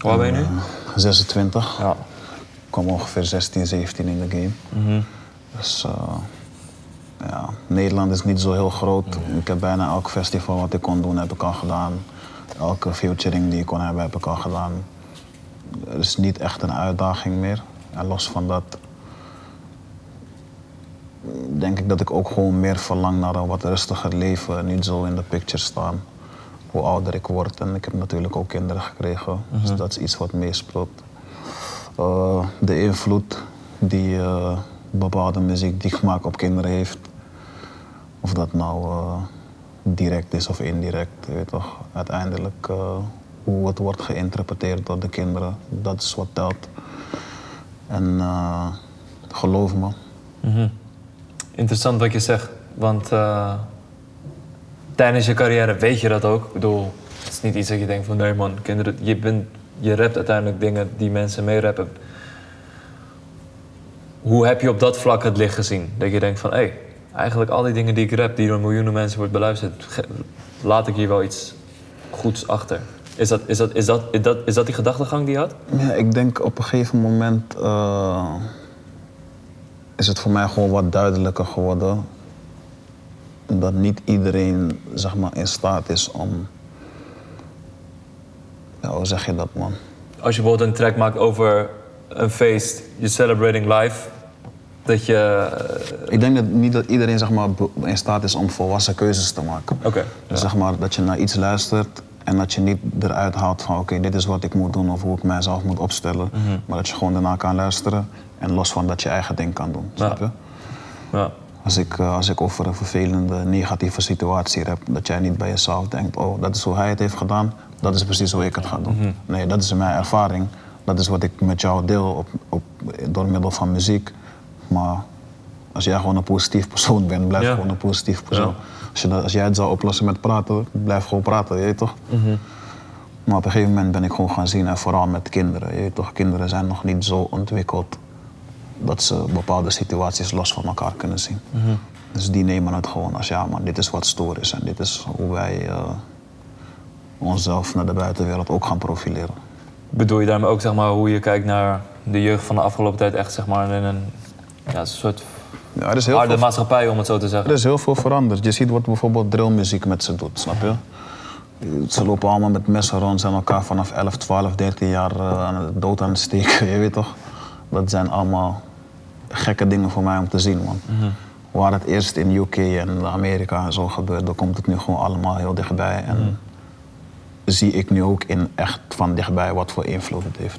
Waar ben je nu? Eh, 26. Ja. Ik kwam ongeveer 16, 17 in de game. Dus eh, ja, Nederland is niet zo heel groot. Ik heb bijna elk festival wat ik kon doen, heb ik al gedaan. Elke featuring die ik kon hebben, heb ik al gedaan. Er is niet echt een uitdaging meer. En los van dat denk ik dat ik ook gewoon meer verlang naar een wat rustiger leven. Niet zo in de picture staan. Hoe ouder ik word. En ik heb natuurlijk ook kinderen gekregen. Dus dat is iets wat meespeelt. Eh, de invloed die eh, bepaalde muziek die ik maak op kinderen heeft. Of dat nou eh, direct is of indirect. Weet toch, uiteindelijk eh, hoe het wordt geïnterpreteerd door de kinderen. Dat is wat telt. En eh, geloof me, Interessant wat je zegt, want tijdens je carrière weet je dat ook. Ik bedoel, het is niet iets dat je denkt van nee man, kinderen, je, bent, je rapt uiteindelijk dingen die mensen meerappen. Hoe heb je op dat vlak het licht gezien? Dat je denkt van hé, hey, eigenlijk al die dingen die ik rap, die door miljoenen mensen wordt beluisterd, laat ik hier wel iets goeds achter. Is dat, is dat, is dat, is dat, is dat die gedachtegang die je had? Ja, ik denk op een gegeven moment eh, is het voor mij gewoon wat duidelijker geworden dat niet iedereen zeg maar, in staat is om. Ja, hoe zeg je dat, man? Als je bijvoorbeeld een track maakt over een feest, je celebrating life, dat je... eh, Ik denk dat niet dat iedereen zeg maar, in staat is om volwassen keuzes te maken. Oké, Dus zeg maar dat je naar iets luistert en dat je niet eruit haalt van oké, dit is wat ik moet doen of hoe ik mijzelf moet opstellen. Maar dat je gewoon daarna kan luisteren en los van dat je eigen ding kan doen. Snap je? ja. Als ik, eh, als ik over een vervelende, negatieve situatie heb, dat jij niet bij jezelf denkt, oh, dat is hoe hij het heeft gedaan, dat is precies hoe ik het ga doen. Nee, dat is mijn ervaring. Dat is wat ik met jou deel op, op, door middel van muziek. Maar als jij gewoon een positief persoon bent, blijf Ja. gewoon een positief persoon. Als, je dat, als jij het zou oplossen met praten, blijf gewoon praten, je weet toch? Maar op een gegeven moment ben ik gewoon gaan zien, en vooral met kinderen. Je weet toch, kinderen zijn nog niet zo ontwikkeld dat ze bepaalde situaties los van elkaar kunnen zien. Dus die nemen het gewoon als ja, man, dit is wat stoer is en dit is hoe wij eh, onszelf naar de buitenwereld ook gaan profileren. Bedoel je daarmee ook zeg maar, hoe je kijkt naar de jeugd van de afgelopen tijd echt zeg maar, in een ja, soort Ja, er is heel harde veel maatschappij, om het zo te zeggen? Er is heel veel veranderd. Je ziet wat bijvoorbeeld drillmuziek met ze doet, snap je? Ze lopen allemaal met messen rond, zijn elkaar vanaf 11, 12, 13 jaar eh, aan dood aan het steken, je weet toch? Dat zijn allemaal gekke dingen voor mij om te zien, man. Waar het eerst in UK en Amerika en zo gebeurde, komt het nu gewoon allemaal heel dichtbij. En zie ik nu ook in echt van dichtbij wat voor invloed het heeft.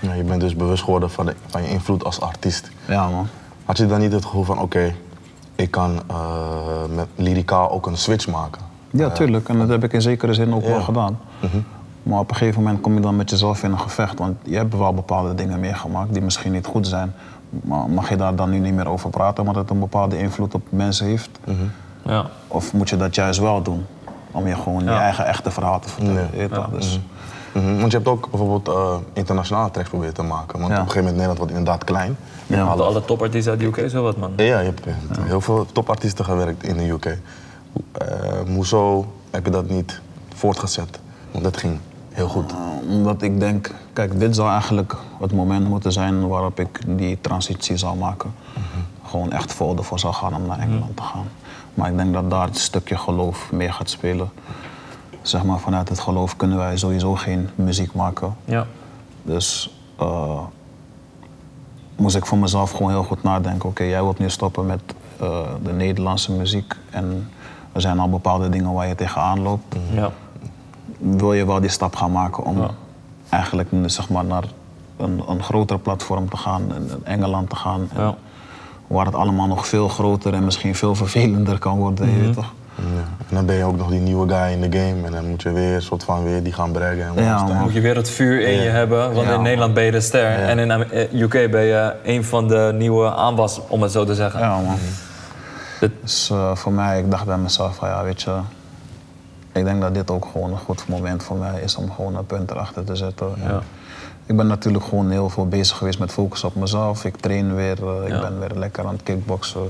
Ja, je bent dus bewust geworden van, de, van je invloed als artiest. Ja, man. Had je dan niet het gevoel van, oké, ik kan eh, met lyricaal ook een switch maken. Ja, tuurlijk. En dat heb ik in zekere zin ook wel Ja. gedaan. Maar op een gegeven moment kom je dan met jezelf in een gevecht. Want je hebt wel bepaalde dingen meegemaakt die misschien niet goed zijn. Maar mag je daar dan nu niet meer over praten, omdat het een bepaalde invloed op mensen heeft? Ja. Of moet je dat juist wel doen? Om je gewoon je eigen echte verhaal te vertellen. Nee. je toch? Mhm, Want je hebt ook bijvoorbeeld eh, internationale tracks proberen te maken. Want Ja. op een gegeven moment Nederland wordt inderdaad klein. Ja. Alle, alle topartiesten uit de UK, zo wat man. Ja, je hebt eh, heel veel topartiesten gewerkt in de UK. Eh, hoezo heb je dat niet voortgezet? Want dat ging heel goed. Uh, omdat ik denk, kijk, dit zou eigenlijk het moment moeten zijn waarop ik die transitie zou maken. Gewoon echt vol ervoor zou gaan om naar Engeland te gaan. Maar ik denk dat daar het stukje geloof mee gaat spelen. Zeg maar, vanuit het geloof kunnen wij sowieso geen muziek maken. Ja. Dus eh, moest ik voor mezelf gewoon heel goed nadenken. Oké, jij wilt nu stoppen met eh, de Nederlandse muziek. En er zijn al bepaalde dingen waar je tegenaan loopt Ja. wil je wel die stap gaan maken om Ja. eigenlijk zeg maar, naar een, een groter platform te gaan, in in Engeland te gaan. En Ja. Waar het allemaal nog veel groter en misschien veel vervelender kan worden, je weet toch? Ja. En dan ben je ook nog die nieuwe guy in de game. En dan moet je weer soort van weer die gaan brengen. En Ja, man. Moet je weer het vuur in je hebben, want Ja, in Nederland ben je de ster. En in Am- eh, UK ben je een van de nieuwe aanwas, om het zo te zeggen. Ja, man. Dat- Dus eh, voor mij, ik dacht bij mezelf van ja, weet je, ik denk dat dit ook gewoon een goed moment voor mij is om gewoon een punt erachter te zetten. En Ja. Ik ben natuurlijk gewoon heel veel bezig geweest met focus op mezelf. Ik train weer, eh, Ja. ik ben weer lekker aan het kickboksen.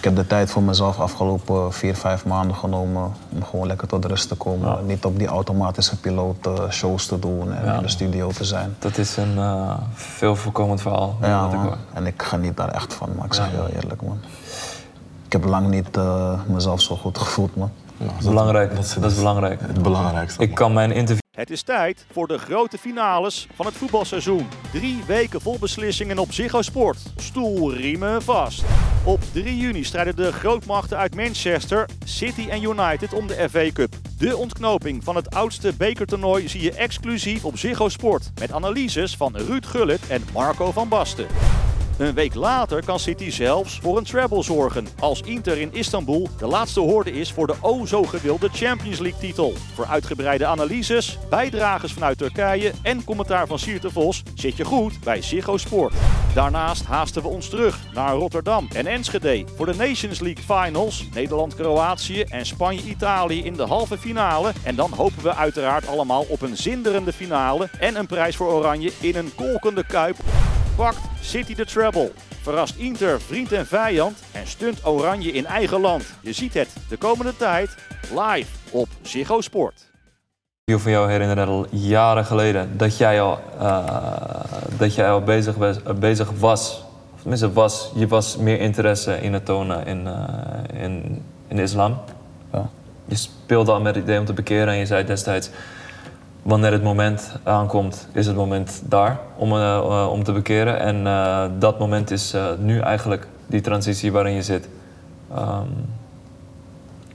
Ik heb de tijd voor mezelf afgelopen vier, vijf maanden genomen om gewoon lekker tot rust te komen. Ja. Niet op die automatische piloot eh, shows te doen en Ja. in de studio te zijn. Dat is een eh, veel voorkomend verhaal. Ja, ik hoor. En ik geniet daar echt van, maar ik zeg heel eerlijk, man. Ik heb lang niet eh, mezelf zo goed gevoeld, man. Dat is belangrijk. Dat is, belangrijk. Het belangrijkste. Ik kan mijn interview Het is tijd voor de grote finales van het voetbalseizoen. Drie weken vol beslissingen op Ziggo Sport. Stoelriemen vast. Op 3 juni strijden de grootmachten uit Manchester, City en United om de FA Cup. De ontknoping van het oudste bekertoernooi zie je exclusief op Ziggo Sport. Met analyses van Ruud Gullit en Marco van Basten. Een week later kan City zelfs voor een treble zorgen. Als Inter in Istanbul de laatste hoorde is voor de o zo gewilde Champions League titel. Voor uitgebreide analyses, bijdragers vanuit Turkije en commentaar van Sierte Vos zit je goed bij Ziggo Sport. Daarnaast haasten we ons terug naar Rotterdam en Enschede voor de Nations League Finals. Nederland-Kroatië en Spanje-Italië in de halve finale. En dan hopen we uiteraard allemaal op een zinderende finale en een prijs voor Oranje in een kolkende kuip pakt City de treble. Verrast Inter vriend en vijand en stunt Oranje in eigen land. Je ziet het de komende tijd live op Ziggo Sport. van jou herinneren al jaren geleden dat jij al, eh, dat jij al bezig, was, eh, bezig was. Of tenminste was, je was meer interesse in het tonen in, eh, in, in de islam. Ja. Je speelde al met het idee om te bekeren en je zei destijds... Wanneer het moment aankomt, is het moment daar om, eh, eh, om te bekeren. En eh, dat moment is nu eigenlijk die transitie waarin je zit. Ehm,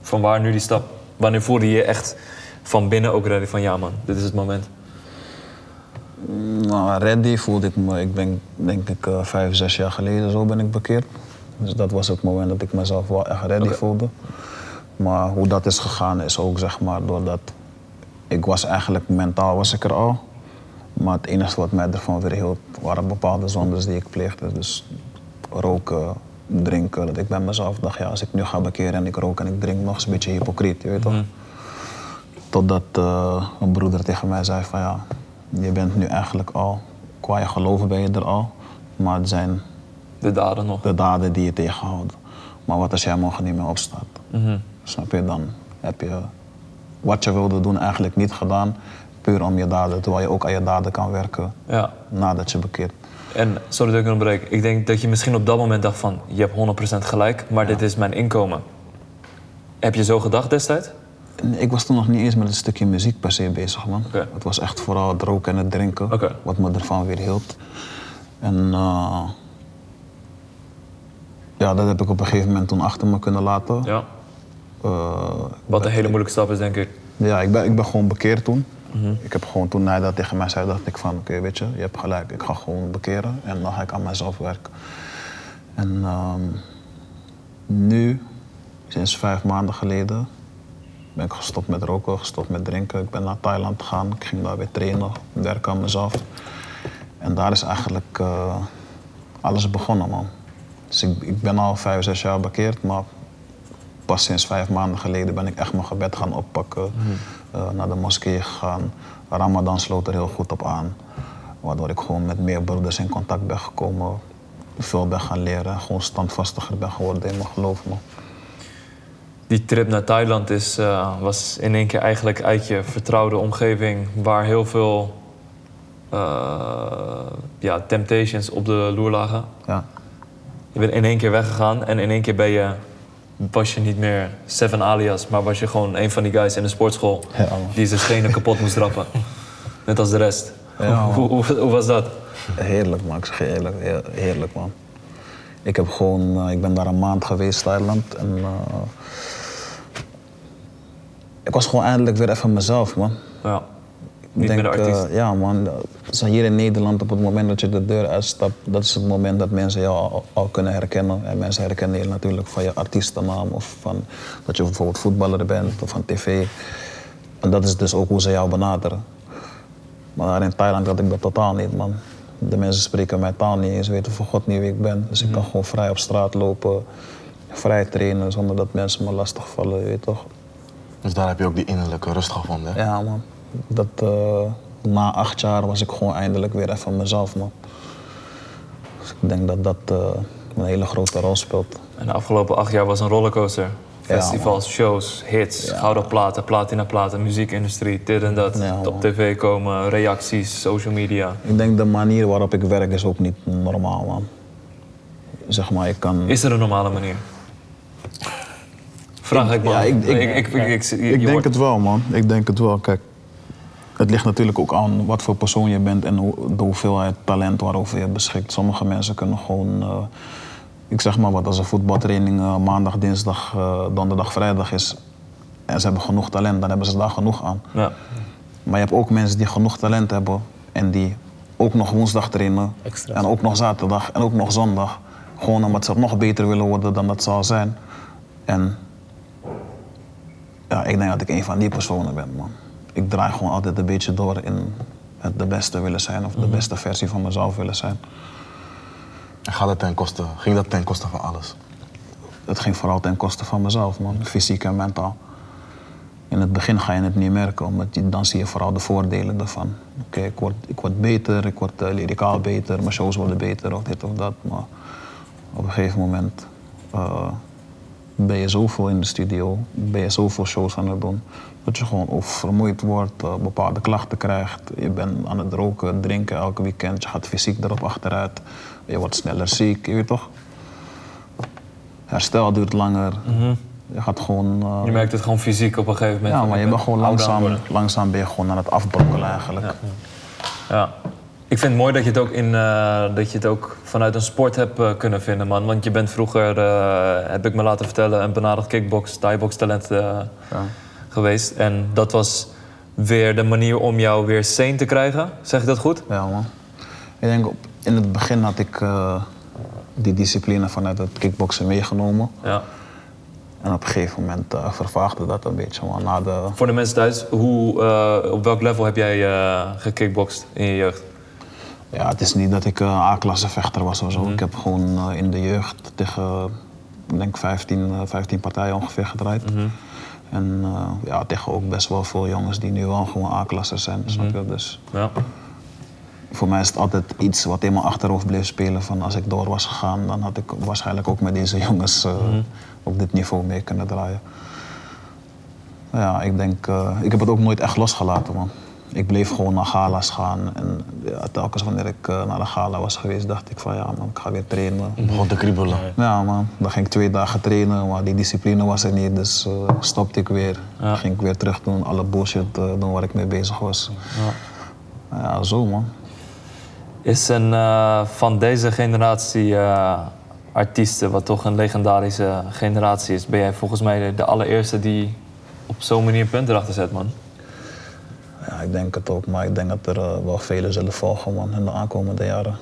van waar nu die stap? Wanneer voelde je je echt van binnen ook ready van ja man, dit is het moment? Nou, ready voelde ik me, ik ben denk ik vijf, zes jaar geleden zo ben ik bekeerd. Dus dat was het moment dat ik mezelf wel echt ready voelde. Maar hoe dat is gegaan is ook zeg maar doordat ik was eigenlijk mentaal was ik er al. Maar het enige wat mij ervan weerhield waren bepaalde zondes die ik pleegde. Dus roken, drinken. Dat ik bij mezelf dacht, ja, als ik nu ga bekeren en ik rook en ik drink nog eens een beetje hypocriet, je weet toch? Totdat eh, een broeder tegen mij zei van ja, je bent nu eigenlijk al, qua je geloven ben je er al. Maar het zijn De daden nog. de daden die je tegenhouden. Maar wat als jij morgen niet meer opstaat? Mhm. Snap je? Dan heb je wat je wilde doen eigenlijk niet gedaan. Puur om je daden, terwijl je ook aan je daden kan werken Ja. nadat je bekeert. En sorry dat ik onderbreek. Ik denk dat je misschien op dat moment dacht van je hebt 100% gelijk, maar dit is mijn inkomen. Heb je zo gedacht destijds? Ik was toen nog niet eens met een stukje muziek per se bezig, man. Het was echt vooral het roken en het drinken wat me ervan weer hield. En eh, ja, dat heb ik op een gegeven moment toen achter me kunnen laten. Ja. Eh, Wat een hele moeilijke stap is, denk ik. Ja, ik ben, ik ben gewoon bekeerd toen. Mhm. Ik heb gewoon toen hij dat tegen mij zei, dacht ik van oké, weet je, je hebt gelijk, ik ga gewoon bekeren en dan ga ik aan mezelf werken. En ehm, Nu, sinds vijf maanden geleden, ben ik gestopt met roken, gestopt met drinken. Ik ben naar Thailand gegaan. Ik ging daar weer trainen, werken aan mezelf. En daar is eigenlijk eh, alles begonnen, man. Dus ik, ik ben al vijf, zes jaar bekeerd, maar pas sinds vijf maanden geleden ben ik echt mijn gebed gaan oppakken. eh, naar de moskee gegaan. Ramadan sloot er heel goed op aan. Waardoor ik gewoon met meer broeders in contact ben gekomen. Veel ben gaan leren. Gewoon standvastiger ben geworden in mijn geloof, man. Die trip naar Thailand is, eh, was in één keer eigenlijk uit je vertrouwde omgeving... waar heel veel eh, ja, temptations op de loer lagen. Ja. Je bent in één keer weggegaan en in één keer ben je, was je niet meer Seven alias... maar was je gewoon een van die guys in de sportschool... Ja, die zijn schenen kapot moest trappen. Net als de rest. Ja, hoe, hoe, hoe was dat? Heerlijk, man. Ik zeg je eerlijk, heer- heerlijk, man. Ik, heb gewoon, eh, ik ben daar een maand geweest, Thailand. En, eh, ik was gewoon eindelijk weer even mezelf, man. Ja. Ik Niet meer de eh, ja, man. Zo hier in Nederland, op het moment dat je de deur uitstapt, dat is het moment dat mensen jou al, al kunnen herkennen. En mensen herkennen je natuurlijk van je artiestennaam of van dat je bijvoorbeeld voetballer bent of van tv. En dat is dus ook hoe ze jou benaderen. Maar daar in Thailand had ik dat totaal niet, man. De mensen spreken mijn taal niet eens, weten voor God niet wie ik ben. Dus ik kan gewoon vrij op straat lopen, vrij trainen zonder dat mensen me lastigvallen, je weet toch. Dus daar heb je ook die innerlijke rust gevonden. Hè? Ja, man. Dat, eh, na acht jaar was ik gewoon eindelijk weer even mezelf, man. Dus ik denk dat dat eh, een hele grote rol speelt. En de afgelopen acht jaar was een rollercoaster. Festivals, shows, hits, gouden platen, muziekindustrie, dit en dat. Ja, op tv komen, reacties, social media. Ik denk de manier waarop ik werk is ook niet normaal, man. Zeg maar, ik kan... Is er een normale manier? Vraag ik man. Ja, ik- ik- ik, ik, ik, Ik denk het wel, man. Ik denk het wel. Kijk, het ligt natuurlijk ook aan wat voor persoon je bent en hoe, de hoeveelheid talent waarover je beschikt. Sommige mensen kunnen gewoon, eh, ik zeg maar wat, als een voetbaltraining eh, maandag, dinsdag, eh, donderdag, vrijdag is en ze hebben genoeg talent, dan hebben ze daar genoeg aan. Ja. Maar je hebt ook mensen die genoeg talent hebben en die ook nog woensdag trainen. Extra. En ook nog zaterdag en ook nog zondag. Gewoon omdat ze nog beter willen worden dan dat ze al zijn. En ja, ik denk dat ik een van die personen ben, man. Ik draai gewoon altijd een beetje door in het de beste willen zijn of de beste versie van mezelf willen zijn. En gaat het ten koste, ging dat ten koste van alles? Het ging vooral ten koste van mezelf, man. Fysiek en mentaal. In het begin ga je het niet merken, omdat je, dan zie je vooral de voordelen ervan. Oké, ik, word, ik word beter, ik word uh, lyricaal beter, mijn shows worden beter of dit of dat. Maar op een gegeven moment eh, ben je zoveel in de studio, ben je zoveel shows aan het doen, dat je gewoon of vermoeid wordt, eh, bepaalde klachten krijgt. Je bent aan het roken, drinken elke weekend, je gaat fysiek erop achteruit, je wordt sneller ziek, je weet toch? Herstel duurt langer. Je gaat gewoon. eh, Je merkt het gewoon fysiek op een gegeven moment. ja, maar je ben bent gewoon langzaam, langzaam ben je gewoon aan het afbrokkelen eigenlijk. Ja. Ik vind het mooi dat je het ook, in, eh, dat je het ook vanuit een sport hebt kunnen vinden, man. Want je bent vroeger, heb ik me laten vertellen, een benaderd kickbox, thai-box talent eh, geweest. En dat was weer de manier om jou weer sane te krijgen. Zeg ik dat goed? Ja, man. Ik denk, op, in het begin had ik eh, die discipline vanuit het kickboksen meegenomen. Ja. En op een gegeven moment eh, vervaagde dat een beetje. Maar na de, Voor de mensen thuis, hoe, eh, op welk level heb jij gekickboxd in je jeugd? ja, het is niet dat ik een A-klasse vechter was of zo. Ik heb gewoon in de jeugd tegen, denk 15, eh, 15 partijen ongeveer gedraaid. En eh, ja, tegen ook best wel veel jongens die nu wel gewoon A-klasse zijn. Snap je? Dus Ja. voor mij is het altijd iets wat in mijn achterhoofd bleef spelen. Van als ik door was gegaan, dan had ik waarschijnlijk ook met deze jongens eh, op dit niveau mee kunnen draaien. Ja, ik denk, eh, ik heb het ook nooit echt losgelaten, man. Ik bleef gewoon naar gala's gaan. En ja, telkens wanneer ik eh, naar de gala was geweest, dacht ik van ja, man, ik ga weer trainen. Begon te kriebelen. Ja, man. Dan ging ik twee dagen trainen, maar die discipline was er niet. Dus eh, stopte ik weer. Ja. Ging ik weer terug doen, alle bullshit eh, doen waar ik mee bezig was. Ja, zo, man. Is een eh, van deze generatie eh, artiesten, wat toch een legendarische generatie is, ben jij volgens mij de, de allereerste die op zo'n manier punten erachter zet, man. Ja, ik denk het ook, maar ik denk dat er eh, wel velen zullen volgen man, in de aankomende jaren.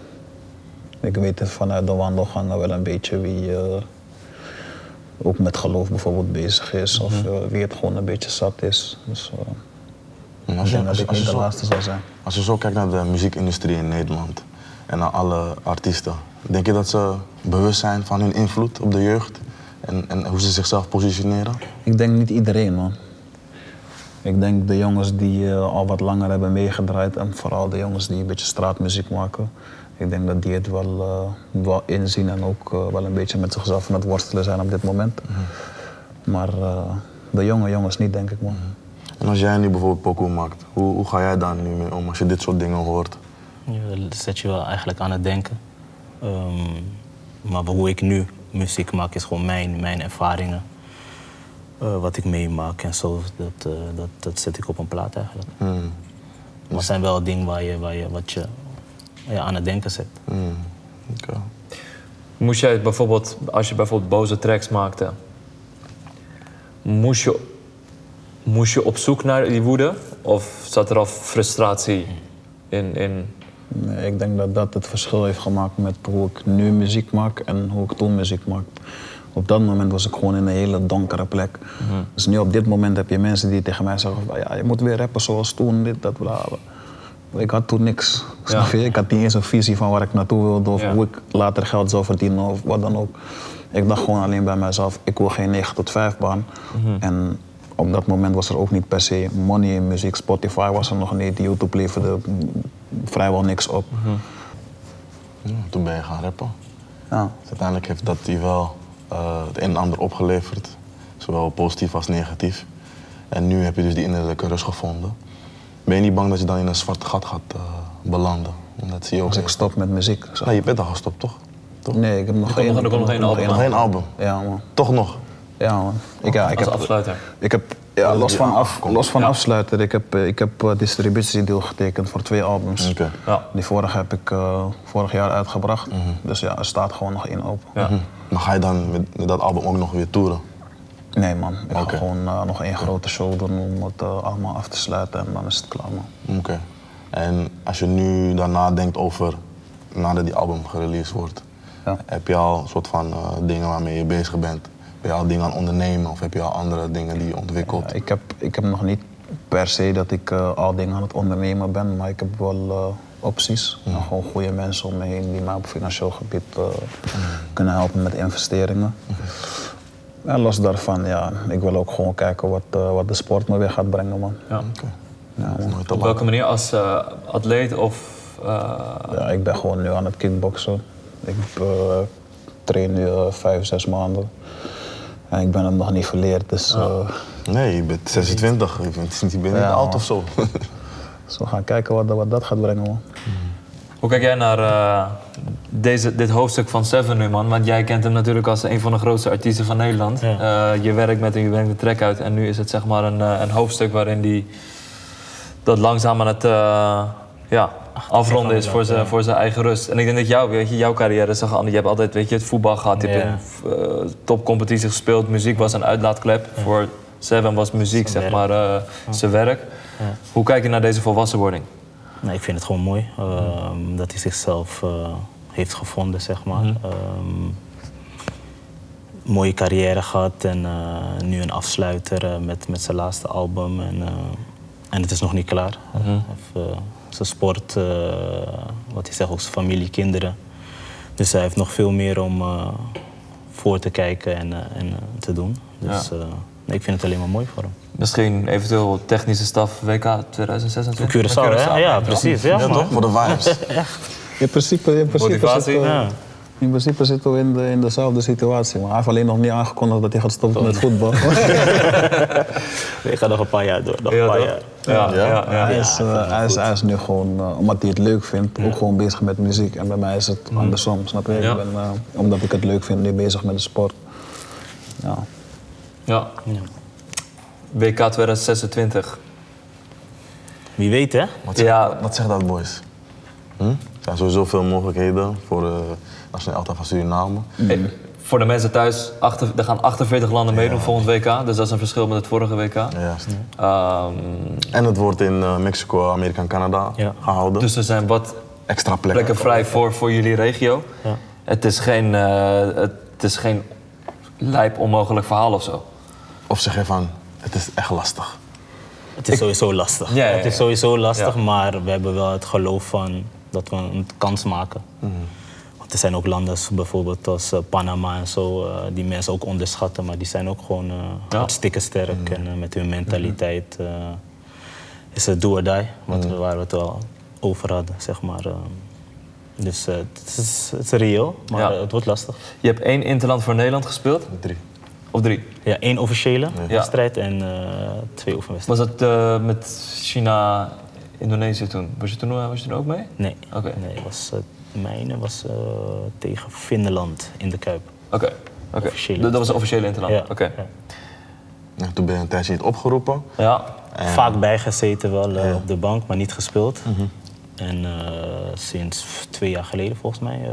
Ik weet het vanuit de wandelgangen wel een beetje wie, eh, ook met geloof bijvoorbeeld bezig is. Of eh, wie het gewoon een beetje zat is. Dus En als, je, denk dat als, ik niet je de zo, laatste zal zijn. als je zo kijkt naar de muziekindustrie in Nederland en naar alle artiesten, denk je dat ze bewust zijn van hun invloed op de jeugd en, en hoe ze zichzelf positioneren? Ik denk niet iedereen, man. Ik denk de jongens die eh, al wat langer hebben meegedraaid en vooral de jongens die een beetje straatmuziek maken. Ik denk dat die het wel, eh, wel inzien en ook eh, wel een beetje met zichzelf aan het worstelen zijn op dit moment. Maar eh, de jonge jongens niet, denk ik, man. En als jij nu bijvoorbeeld pokoe maakt, hoe, hoe ga jij daar nu mee om als je dit soort dingen hoort? Je zet je wel eigenlijk aan het denken. Ehm, maar hoe ik nu muziek maak is gewoon mijn, mijn ervaringen. Eh, wat ik meemaak en zo, dat, eh, dat, dat zet ik op een plaat eigenlijk. Hmm. Maar het zijn wel dingen waar je, waar je, wat je ja, aan het denken zet. Hmm. Oké. Moest jij bijvoorbeeld, als je bijvoorbeeld boze tracks maakte, moest je, moest je op zoek naar die woede? Of zat er al frustratie in? in Nee, ik denk dat dat het verschil heeft gemaakt met hoe ik nu muziek maak en hoe ik toen muziek maak. Op dat moment was ik gewoon in een hele donkere plek. Dus nu op dit moment heb je mensen die tegen mij zeggen: van, ja, je moet weer rappen zoals toen, dit, dat, bla. Ik had toen niks. Snap je? Ik had niet eens een visie van waar ik naartoe wilde of Ja. hoe ik later geld zou verdienen of wat dan ook. Ik dacht gewoon alleen bij mezelf: ik wil geen 9 tot 5 baan. En op dat moment was er ook niet per se money in muziek. Spotify was er nog niet, YouTube leverde vrijwel niks op. Ja, toen ben je gaan rappen. Ja. Dus uiteindelijk heeft dat je wel eh, het een en ander opgeleverd, zowel positief als negatief. En nu heb je dus die innerlijke rust gevonden. Ben je niet bang dat je dan in een zwart gat gaat eh, belanden? Want dat zie je ook. Als ik stop met muziek. zo- Nee, je bent al gestopt, toch? toch? Nee, ik heb nog één. nog- nog album. Nog geen album. Ja, man. Toch nog? Ja, man. Ik, ja, ik als heb, afsluiter? ik heb ja, los van, af, los van afsluiten, ik heb, ik heb eh, distributiedeal getekend voor twee albums. Oké. Ja. Die vorige heb ik eh, vorig jaar uitgebracht. Dus ja, er staat gewoon nog één open. Ja. Hm. Maar ga je dan met, met dat album ook nog weer toeren? Nee man, ik Oké. ga gewoon eh, nog één grote show doen om het eh, allemaal af te sluiten en dan is het klaar man. Oké. En als je nu daarna denkt over, nadat die album gereleased wordt, Ja. heb je al een soort van eh, dingen waarmee je bezig bent? Ben je al dingen aan het ondernemen of heb je al andere dingen die je ontwikkelt? Ja, ik, heb, ik heb nog niet per se dat ik al dingen aan het ondernemen ben, maar ik heb wel opties. En gewoon goede mensen om me heen die mij op financieel gebied eh, kunnen helpen met investeringen. En los daarvan, ja, ik wil ook gewoon kijken wat, eh, wat de sport me weer gaat brengen, man. Ja. Man. Op welke manier? Als eh, atleet of... eh, Ja, ik ben gewoon nu aan het kickboksen. Ik train nu vijf, zes maanden. En ik ben het nog niet verleerd, dus eh, Nee, je bent 26, je bent, je bent niet Ja, oud of zo. dus we gaan kijken wat, wat dat gaat brengen, man. Hoe kijk jij naar eh, deze, dit hoofdstuk van Seven nu, man? Want jij kent hem natuurlijk als een van de grootste artiesten van Nederland. Ja. Eh, je werkt met hem, je brengt de track uit. En nu is het zeg maar een, eh, een hoofdstuk waarin hij dat langzaam aan het ja, afronden is voor zijn, voor zijn eigen rust. En ik denk dat jou, weet je, jouw carrière toch anders. Je hebt altijd weet je, het voetbal gehad, je hebt in eh, topcompetitie gespeeld. Muziek was een uitlaatklep. Voor Seven was muziek, Zijn zeg werk. maar, zijn werk. Hoe kijk je naar deze volwassenwording? Nee, ik vind het gewoon mooi ehm, dat hij zichzelf eh, heeft gevonden, zeg maar. Ehm, mooie carrière gehad en eh, nu een afsluiter eh, met, met zijn laatste album. En, en het is nog niet klaar. Eh, zijn sport, wat hij zegt, ook zijn familie, kinderen. Dus hij heeft nog veel meer om voor te kijken en, en te doen. Dus Ja. nee, ik vind het alleen maar mooi voor hem. Misschien eventueel technische staf WK 2026? Voor Curaçao, hè? Ja, precies. Ja, Ja, toch? Voor de vibes. In principe, in principe, Motivatie? zitten, we- Ja. in principe zitten we in, de, in dezelfde situatie. Maar hij heeft alleen nog niet aangekondigd dat hij gaat stoppen met voetbal. Ik ga nog een paar jaar door. Nog een Ja, paar jaar. Ja, ja, ja. hij, is, eh, hij, is, hij is nu gewoon, eh, omdat hij het leuk vindt, ook gewoon bezig met muziek. En bij mij is het andersom, snap je? Ja. Ik ben, eh, omdat ik het leuk vind, nu bezig met de sport. Ja. Ja. WK 2026. Wie weet, hè? Wat zegt, Ja. wat zegt dat, boys? Hm? Er zijn sowieso veel mogelijkheden voor de nationale elftal van Suriname. Eh, Voor de mensen thuis, achter, er gaan 48 landen meedoen volgend WK. Dus dat is een verschil met het vorige WK. Ja, juist. Ehm, En het wordt in eh, Mexico, Amerika en Canada Ja. gehouden. dus er zijn wat Extra plekken. plekken vrij voor, voor jullie regio. Ja. Het is geen, eh, het is geen lijp onmogelijk verhaal of zo. Of zeg je van, het is echt lastig. Het is sowieso lastig. Ja, ja, Het is sowieso lastig, Ja. maar we hebben wel het geloof van dat we een kans maken. Mhm. Want er zijn ook landen bijvoorbeeld als eh, Panama en zo, eh, die mensen ook onderschatten, maar die zijn ook gewoon eh Ja. hartstikke sterk. En eh, met hun mentaliteit eh, is het do or die, wat we, waar we het wel over hadden, zeg maar. eh. dus eh, het, is, het is reëel, maar Ja. eh, het wordt lastig. Je hebt één interland voor Nederland gespeeld, Drie. Of drie. Ja, één officiële Ja. wedstrijd en eh, twee oefenwedstrijden. Was dat eh, met China, Indonesië toen? Was je toen, eh, was je toen ook mee? Nee, Oké. nee was, eh, mijne was eh, tegen Finland in de Kuip. Oké. oké. Officiële Dat was een officiële interland? Ja, Oké. ja. Ja, toen ben je een tijdje niet opgeroepen. Ja. Vaak bijgezeten wel eh, Ja. Mhm. op de bank, maar niet gespeeld. En eh, sinds twee jaar geleden volgens mij eh,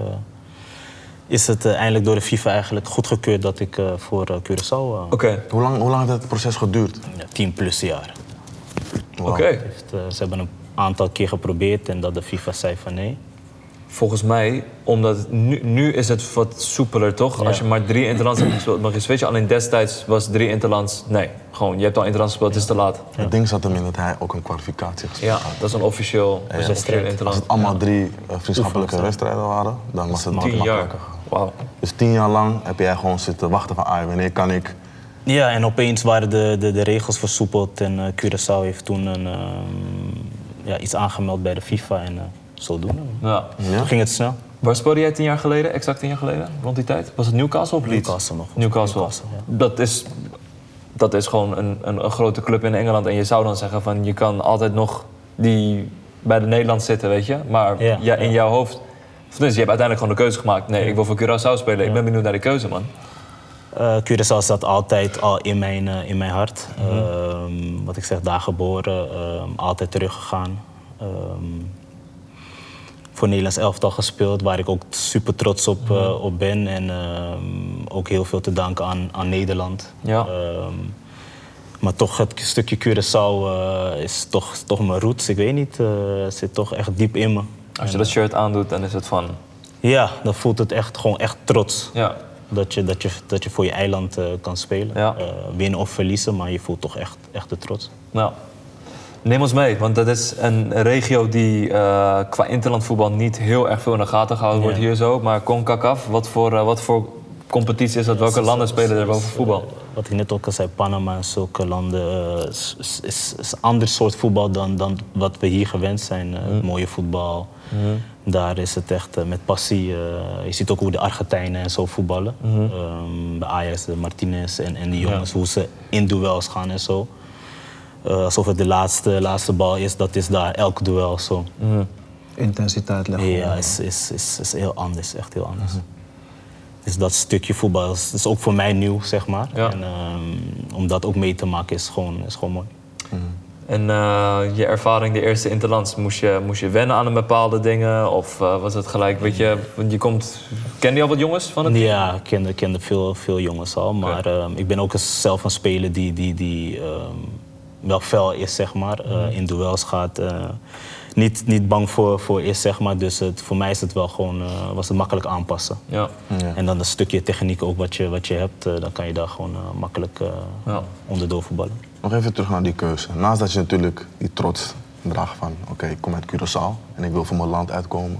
is het eh, eindelijk door de FIFA eigenlijk goedgekeurd dat ik eh, voor eh, Curaçao eh, Oké. Hoe lang, hoe lang heeft het proces geduurd? ja, 10 plus jaar. Oké. Ze hebben een aantal keer geprobeerd en dat de FIFA zei van nee. Volgens mij, omdat nu, nu is het wat soepeler, toch? Als je maar drie interlands hebt gespeeld, mag je switchen. Alleen destijds was drie interlands... Nee, gewoon, je hebt al interlands gespeeld, het is te laat. Het ding zat hem in dat hij ook een kwalificatie gespeeld Ja, had. dat is een officieel, Ja. Als het allemaal drie eh, vriendschappelijke wedstrijden waren, dan was het Tien jaar. Wauw. Dus tien jaar lang heb jij gewoon zitten wachten van, ah, wanneer kan ik? Ja, en opeens waren de, de, de regels versoepeld en eh, Curaçao heeft toen een, ehm, ja, iets aangemeld bij de FIFA en eh zodoende. Ja. Ja? Toen ging het snel. Waar speelde jij tien jaar geleden, exact tien jaar geleden, rond die tijd? Was het Newcastle of Leeds? Newcastle nog. Newcastle. Newcastle, ja. dat, is, dat is gewoon een, een, een grote club in Engeland. En je zou dan zeggen van, je kan altijd nog die bij de Nederland zitten, weet je. Maar Ja, ja, in ja. jouw hoofd... Dus je hebt uiteindelijk gewoon de keuze gemaakt. Nee, ik wil voor Curaçao spelen. Ik ben benieuwd naar de keuze, man. Eh Curaçao zat altijd al in mijn, eh, in mijn hart. Ehm, wat ik zeg, daar geboren, ehm, altijd teruggegaan. Ehm, voor Nederlands elftal gespeeld, waar ik ook super trots op, eh, op ben. En ook heel veel te danken aan, aan Nederland. Ja. Maar toch, het stukje Curaçao is toch, toch mijn roots. Ik weet niet, het zit toch echt diep in me. Als je dat shirt aandoet, dan is het van... Ja, dan voelt het echt gewoon echt trots. Ja, Dat je, dat je, dat je voor je eiland eh, kan spelen. Ja. Eh, winnen of verliezen, maar je voelt toch echt, echt de trots. nou... Neem ons mee, want dat is een regio die eh, qua interlandvoetbal niet heel erg veel in de gaten gehouden wordt hier zo. Maar CONCACAF, wat voor, eh, wat voor competitie is dat? Welke landen spelen er boven voetbal? Wat ik net ook al zei, Panama en zulke landen eh, is, is, een ander soort voetbal dan, dan wat we hier gewend zijn. Eh, Mooie voetbal. Daar is het echt eh, met passie. eh, je ziet ook hoe de Argentijnen en zo voetballen. Ehm, bij Ajax, de Martinez en, en die jongens, hoe ze in duels gaan en zo. Eh, alsof het de laatste, laatste bal is, dat is daar elk duel zo. Intensiteit leggen. Ja, is, is, is, is heel anders, echt heel anders. Dus dat stukje voetbal is, is ook voor mij nieuw, zeg maar. Ja. En ehm, om dat ook mee te maken is gewoon, is gewoon mooi. En eh, je ervaring de eerste interlands, moest je, moest je wennen aan een bepaalde dingen? Of eh, was het gelijk, weet je, want je komt... Ken je al wat jongens van het team? Ja, ik kende, kende veel, veel jongens al. Maar ehm, ik ben ook zelf een speler die, die, die ehm, wel fel is, zeg maar. eh, in duels gaat. eh, niet, niet bang voor, voor is, zeg maar. Dus het, voor mij is het wel gewoon, eh, was het makkelijk aanpassen. Ja. Ja. En dan een stukje techniek ook wat je, wat je hebt, dan kan je daar gewoon eh, makkelijk eh Ja. onderdoor voetballen. Nog even terug naar die keuze. Naast dat je natuurlijk die trots draagt van... oké, ik kom uit Curaçao en ik wil voor mijn land uitkomen.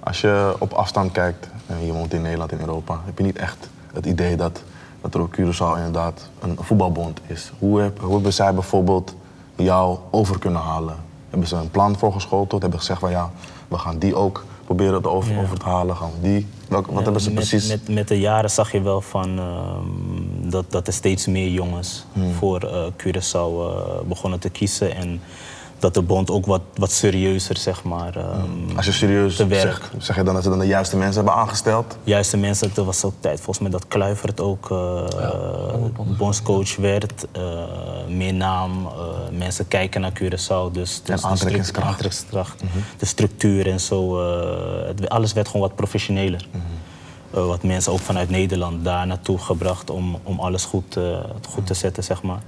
Als je op afstand kijkt en je woont in Nederland, in Europa... heb je niet echt het idee dat, dat er op Curaçao inderdaad een voetbalbond is. Hoe, heb, hoe hebben zij bijvoorbeeld jou over kunnen halen? Hebben ze een plan voorgeschoteld? Hebben ze gezegd van ja, we gaan die ook proberen te over, Ja. over te halen? Gaan die? Wat Ja, hebben ze met, precies? Met, met de jaren zag je wel van, ehm, dat, dat er steeds meer jongens Hmm. voor eh, Curaçao eh, begonnen te kiezen. En dat de bond ook wat, wat serieuzer, zeg maar. ehm, Als je serieus te werk. zegt, zeg je dan dat ze dan de juiste mensen hebben aangesteld? Juiste mensen, er was ook tijd volgens mij dat Kluivert ook eh, bondscoach werd. eh, meer naam, eh, mensen kijken naar Curaçao. Dus, dus de aantrekkingskracht. aantrekkingskracht, De structuur en zo. eh, het- alles werd gewoon wat professioneler. Eh, wat mensen ook vanuit Nederland daar naartoe gebracht om, om alles goed, eh, goed te zetten, zeg maar.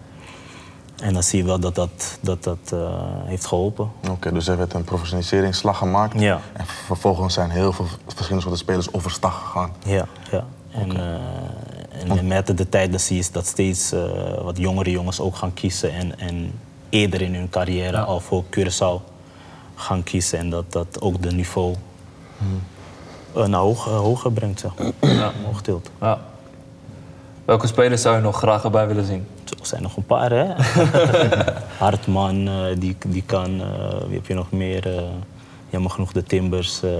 En dan zie je wel dat dat, dat, dat eh, heeft geholpen. Oké, dus er werd een professionaliseringsslag gemaakt. Ja. En vervolgens zijn heel veel verschillende soorten spelers overstag gegaan. Ja, ja. En, eh, En met de tijd dan zie je dat steeds eh, wat jongere jongens ook gaan kiezen en, en eerder in hun carrière al voor Curaçao gaan kiezen. En dat dat ook de niveau eh, naar hoog, hoger brengt, zeg maar. Ja. Tilt. Ja. Welke spelers zou je nog graag erbij willen zien? Er zijn nog een paar, hè? Hartman, eh, die, die kan. eh, wie heb je nog meer? eh jammer genoeg de Timbers eh,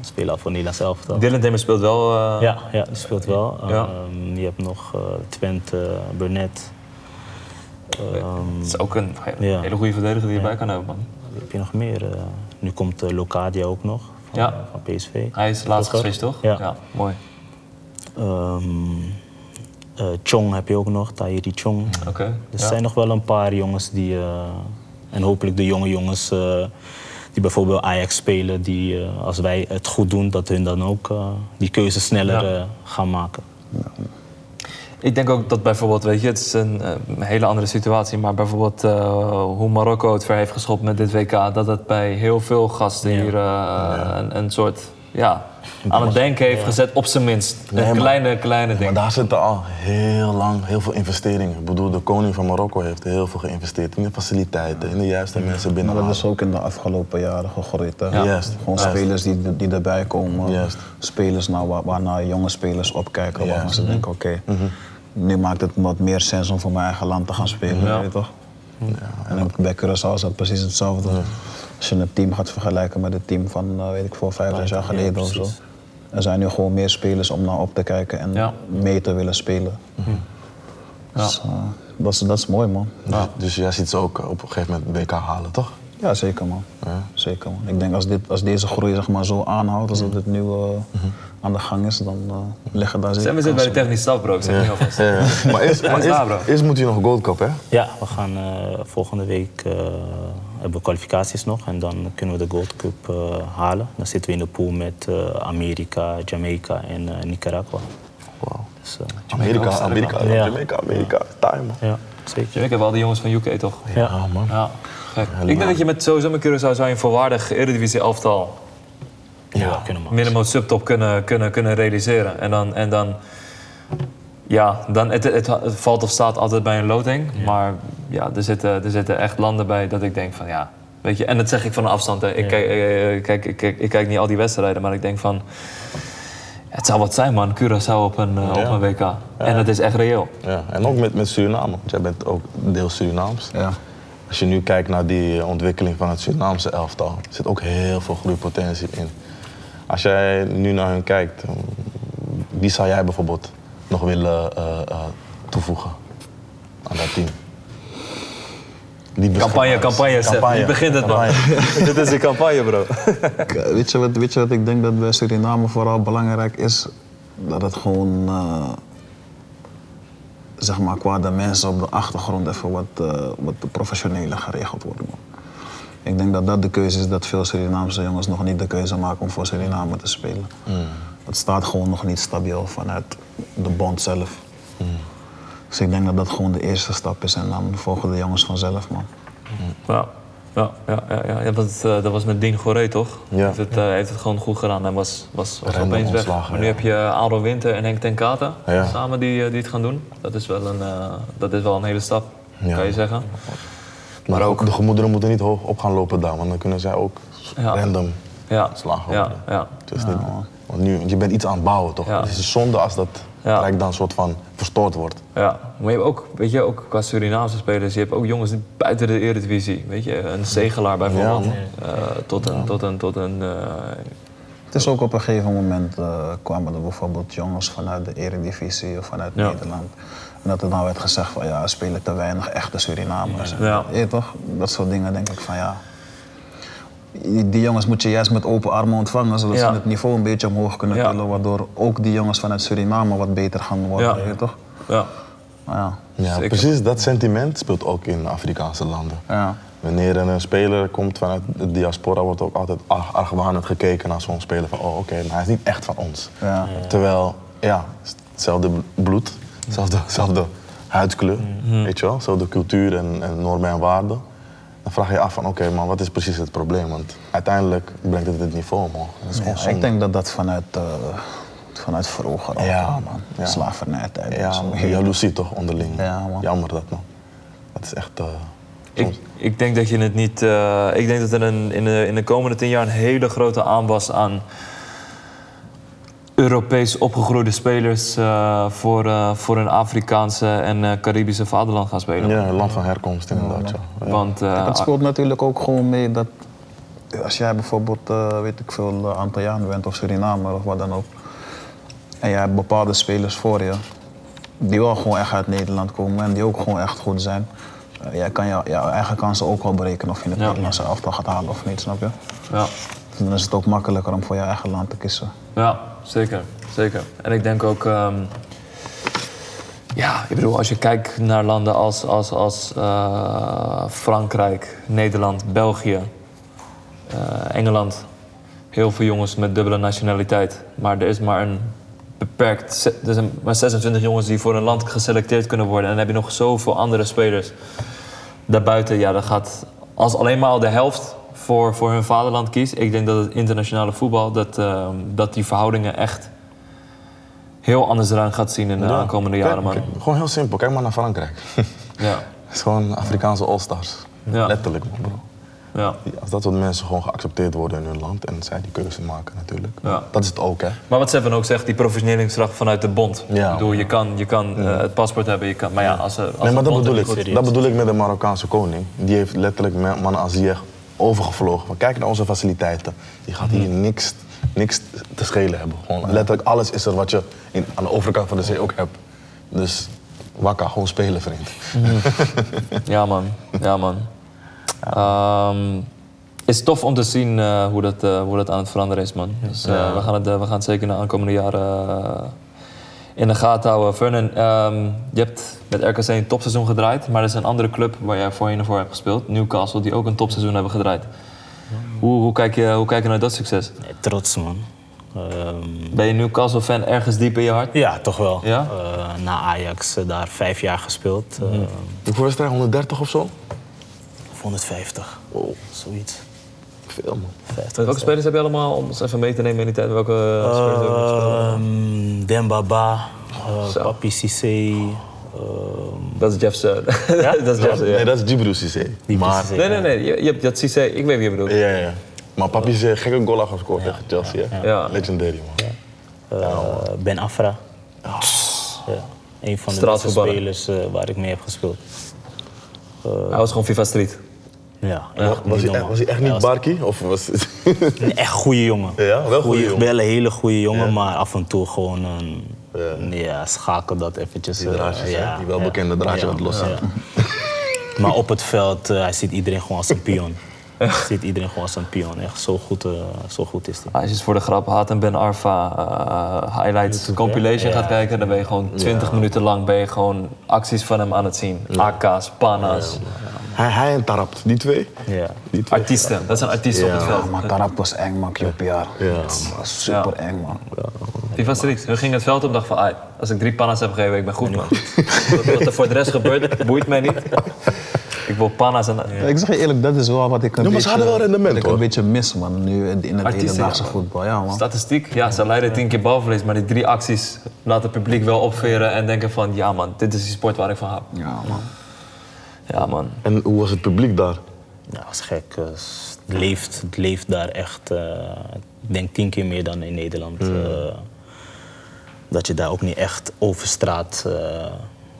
spelen al voor Nederlands elftal. Dylan Timmer speelt wel. Ja, ja, die speelt wel. Ja. Ehm, je hebt nog eh Twente, Burnett. Ehm, Het is ook een Ja. hele goede verdediger die je erbij kan hebben, man. heb je nog meer? Nu komt Locadia ook nog van, PSV. Hij is laatst geswitcht, toch? Ja. mooi. Ehm, eh, Chong heb je ook nog, Tahiri Chong. Oké. Dus ja. er zijn nog wel een paar jongens die. eh, en hopelijk de jonge jongens eh, die bijvoorbeeld Ajax spelen, die eh, als wij het goed doen, dat hun dan ook eh, die keuze sneller Ja. eh, gaan maken. Ik denk ook dat bijvoorbeeld, weet je, het is een, eh, hele andere situatie, maar bijvoorbeeld eh, hoe Marokko het ver heeft geschopt met dit WK, dat het bij heel veel gasten Ja. hier eh, een, een soort, ja, aan het denken heeft gezet, op zijn minst. Nee, een maar- kleine, kleine Maar ding. daar zitten al heel lang heel veel investeringen. Ik bedoel, de koning van Marokko heeft heel veel geïnvesteerd in de faciliteiten, in de juiste mensen binnen. Maar dat is ook in de afgelopen jaren gegroeid. Hè? Ja. Juist. Gewoon Juist. spelers die, die erbij komen. Juist. Spelers nou, waar, waarnaar jonge spelers opkijken. Waarvan Juist. Mhm. ze denken, oké, nu maakt het wat meer sens om voor mijn eigen land te gaan spelen. Ja. Weet je toch? En bij Curaçao is dat precies hetzelfde. Als je een team gaat vergelijken met het team van, eh, weet ik veel, vijf, zes jaar ja, geleden of zo. Er zijn nu gewoon meer spelers om naar op te kijken en Ja. mee te willen spelen. Dus, eh, dat, is, dat is mooi, man. Dus, dus jij ziet ze ook op een gegeven moment WK halen, toch? Ja, zeker man. Ja. Zeker man. Ik denk als, dit, als deze groei zeg maar, zo aanhoudt, als dat het nu eh, aan de gang is, dan eh, liggen daar zeker Zijn we zitten bij de technische staf, bro. Ik zeg niet alvast. Ja, ja. Maar eerst, maar moet je nog Gold Cup, hè? Ja, we gaan eh, volgende week eh, hebben we kwalificaties nog en dan kunnen we de Gold Cup eh, halen. Dan zitten we in de pool met eh, Amerika, Jamaica en eh, Nicaragua. Wauw. Dus, Amerika, Amerika. Ja. Jamaica, Amerika. Time, man. ja, zeker. Ik heb wel die jongens van UK, toch? Ja. Ja, man. Ja, gek. Ik denk dat je met sowieso met Curaçao zou je een volwaardig Eredivisie elftal Ja, kunnen we. minimum subtop kunnen, kunnen, kunnen realiseren. En dan, en dan ja, dan het, het, het valt of staat altijd bij een loting. Maar ja, er zitten, er zitten echt landen bij dat ik denk van ja, weet je. En dat zeg ik van een afstand. Hè. Ik, Ja. kijk, eh, kijk, ik, kijk, ik kijk niet al die wedstrijden, maar ik denk van. Het zou wat zijn, man. Curaçao op een, eh, Ja. op een WK. En dat is echt reëel. Ja. En ook met, met Suriname, want jij bent ook deels Surinaams. Ja. Als je nu kijkt naar die eh, ontwikkeling van het Surinaamse elftal, er zit ook heel veel groeipotentie in. Als jij nu naar hun kijkt, eh, wie zou jij bijvoorbeeld nog willen eh, eh, toevoegen aan dat team? Die Campagne, campagne, Seth. Wie begint het, man? Campagne. Dit is een campagne, bro. K- Weet je, wat, weet je wat ik denk dat bij Suriname vooral belangrijk is? Dat het gewoon, eh, zeg maar, qua de mensen op de achtergrond even wat, eh, wat professioneler geregeld wordt. Man. Ik denk dat dat de keuze is dat veel Surinaamse jongens nog niet de keuze maken om voor Suriname te spelen. Het staat gewoon nog niet stabiel vanuit de bond zelf. Dus ik denk dat dat gewoon de eerste stap is en dan volgen de jongens vanzelf, man. Ja, ja, ja, ja, ja. ja dat, eh, dat was met Dien Goré, toch? Ja. Heeft, het, eh, heeft het gewoon goed gedaan en was, was, was opeens weg. Maar nu heb je Aldo Winter en Henk ten Katen Ja. samen die, eh, die het gaan doen. Dat is wel een, eh, dat is wel een hele stap, Ja. kan je zeggen. Maar ook de gemoederen moeten niet hoog op gaan lopen daar, want dan kunnen zij ook Ja. random Ja, slagen ja, worden. ja. Het is niet, want nu, je bent iets aan het bouwen, toch? Ja. Het is zonde als dat Ja. gelijk dan soort van verstoord wordt. Ja, maar je hebt ook, weet je, ook qua Surinaamse spelers, je hebt ook jongens buiten de Eredivisie. Weet je, een Zegelaar bijvoorbeeld. Ja, eh, tot een, tot een, tot een eh, Het is ook op een gegeven moment eh, kwamen er bijvoorbeeld jongens vanuit de Eredivisie of vanuit Ja. Nederland. En dat er dan werd gezegd van ja, spelen te weinig echte Surinamers. Ja. Je toch? Dat soort dingen denk ik van ja. Die, jongens moet je juist met open armen ontvangen, zodat Ja. ze het niveau een beetje omhoog kunnen Ja. tillen. Waardoor ook die jongens vanuit Suriname wat beter gaan worden. Ja. Je weet toch? ja. Ja. Ja, precies dat sentiment speelt ook in Afrikaanse landen. ja. Wanneer een speler komt vanuit de diaspora, wordt ook altijd ar- argwanend gekeken naar zo'n speler van, oh oké, maar hij is niet echt van ons. Ja. Terwijl, ja, hetzelfde bloed, hetzelfde, hetzelfde huidskleur, Mhm. weet je wel, hetzelfde cultuur en, en normen en waarden. Dan vraag je je af van, oké, maar wat is precies het probleem? Want uiteindelijk brengt het het niveau omhoog. Dat is gewoon Ja, zonde. ik denk dat dat vanuit, eh, Vanuit vroeger al. Ja, man. man. Ja. Slavernijtijd. Ja, jaloezie toch onderling. Ja, man. Jammer dat man. Dat is echt. eh, Ik, ik denk dat je het niet. eh, ik denk dat er een, in, de, in de komende tien jaar een hele grote aanwas aan Europees opgegroeide spelers eh, voor, eh, voor een Afrikaanse en eh, Caribische vaderland gaan spelen. ja, land van herkomst inderdaad. Ja. Ja. Want eh, Het speelt natuurlijk ook gewoon mee dat als jij bijvoorbeeld, eh, weet ik veel, Antilliaan bent of Surinamer of wat dan ook. En jij hebt bepaalde spelers voor je die wel gewoon echt uit Nederland komen en die ook gewoon echt goed zijn. Eh, jij kan jouw eigen kansen ook wel berekenen of je het Ja. Nederlandse elftal gaat halen of niet, snap je? ja, Dan is het ook makkelijker om voor je eigen land te kiezen. ja, zeker, zeker. En ik denk ook. ehm, ja, ik bedoel, als je kijkt naar landen als, als, als eh, Frankrijk, Nederland, België, eh, Engeland. Heel veel jongens met dubbele nationaliteit. Maar er is maar een beperkt... Er zijn maar 26 jongens die voor een land geselecteerd kunnen worden. En dan heb je nog zoveel andere spelers. Daarbuiten, ja, dat gaat... Als alleen maar al de helft voor, voor hun vaderland kiest... Ik denk dat het internationale voetbal... Dat, ehm, dat die verhoudingen echt heel anders eruit gaat zien in de Ja. aankomende jaren, man. gewoon heel simpel. Kijk maar naar Frankrijk. Ja, Het is gewoon Afrikaanse all-stars. Ja. Letterlijk, man, bro. ja. Als dat soort mensen gewoon geaccepteerd worden in hun land en zij die keuze maken natuurlijk. Ja. Dat is het ook, hè? Maar wat Seven ook zegt, die professionalisering vanuit de bond. Ja. Ik bedoel, je kan, je kan eh, het paspoort hebben, je kan, maar ja, als, als nee, maar dat bedoel, ik, dat bedoel ik met de Marokkaanse koning. Die heeft letterlijk mannen als Ziyech overgevlogen. Maar kijk naar onze faciliteiten. Die gaat hier Mhm. niks, niks te schelen hebben. Gewoon, letterlijk alles is er wat je in, aan de overkant van de zee ook hebt. Dus wakka, gewoon spelen, vriend. Ja, man. Ja, man. Het is tof om te zien eh, hoe, dat, eh, hoe dat aan het veranderen is, man. Dus eh, we, gaan het, we gaan het zeker de aankomende jaren in de gaten houden. Vernon, ehm, je hebt met RKC een topseizoen gedraaid, maar er is een andere club waar jij voorheen voor hebt gespeeld, Newcastle, die ook een topseizoen hebben gedraaid. Hoe, hoe, kijk je, hoe kijk je naar dat succes? Nee, trots, man. Ehm, Ben je Newcastle-fan ergens diep in je hart? ja, toch wel. Ja? Eh, na Ajax eh, daar vijf jaar gespeeld. eh, Hoeveel wedstrijden? 130 of zo? of 150. Oh, Zoiets. Veel man. 50 Welke spelers heb je allemaal, om ons even mee te nemen in die tijd? Welke eh, spelers heb je gespeeld? Ehm, Dembaba, uh, Zo. Papi Cissé. ehm, Dat is Jeff Sir. dat is Jeff Sir, ja. Nee, dat is Djibril Cissé. Die Maar, Cissé. Nee, nee, nee. Je, je hebt dat Cissé. Ik weet wie je bedoelt. ja, ja, ja. Maar papi is een gekke goal gescoord tegen Chelsea. hè? Ja. Legendary, man. eh, Ben Afra. Ja. Een van de beste spelers eh, waar ik mee heb gespeeld. Hij was gewoon FIFA Street. Ja, Was, was, hij, echt- was hij echt niet Barkie? Of was Een echt goede jongen. Ja, wel goede jongen. Wel een hele goede jongen, Ja. maar af en toe gewoon een... Ja, schakel dat eventjes. Die eh, draadjes, ja, Die welbekende draadje wat los ja. Maar op het veld, eh, hij ziet iedereen gewoon als een pion. Hij ziet iedereen gewoon als een pion. Echt zo goed, eh, zo goed is hij. Als je eens voor de grap Haat en Ben Arfa eh, highlights compilation Ja. gaat kijken, dan ben je gewoon 20 minuten lang ben je gewoon acties van hem aan het zien. AK's, pana's, hij, hij en Tarapt, die twee? Ja. Die twee. artiesten. Dat zijn artiesten op het Ja, veld. Ja, maar Tarap was eng, man. QPR. Ja. Super eng, man. FIFA Street. Hun ging het veld op en dacht van, "Ai, als ik drie pana's heb gegeven, ik ben goed man. Wat er voor de rest gebeurt, boeit mij niet. Ik wil pana's en... Ja, Ik zeg je eerlijk, dat is wel wat ik een Ja, maar ze beetje, hadden wel rendement, wat ik hoor. een beetje mis, man. Nu in het hedendaagse ja. voetbal. Ja, man. Statistiek, ja, ze leiden tien keer balverlies, maar die drie acties laten het publiek wel opveren en denken van, ja man, dit is die sport waar ik van hou. Ja, man. Ja man. En hoe was het publiek daar? Ja, dat is gek. Eh, Het leeft, het leeft daar echt, eh, ik denk tien keer meer dan in Nederland. Mm. Eh, dat je daar ook niet echt over straat eh,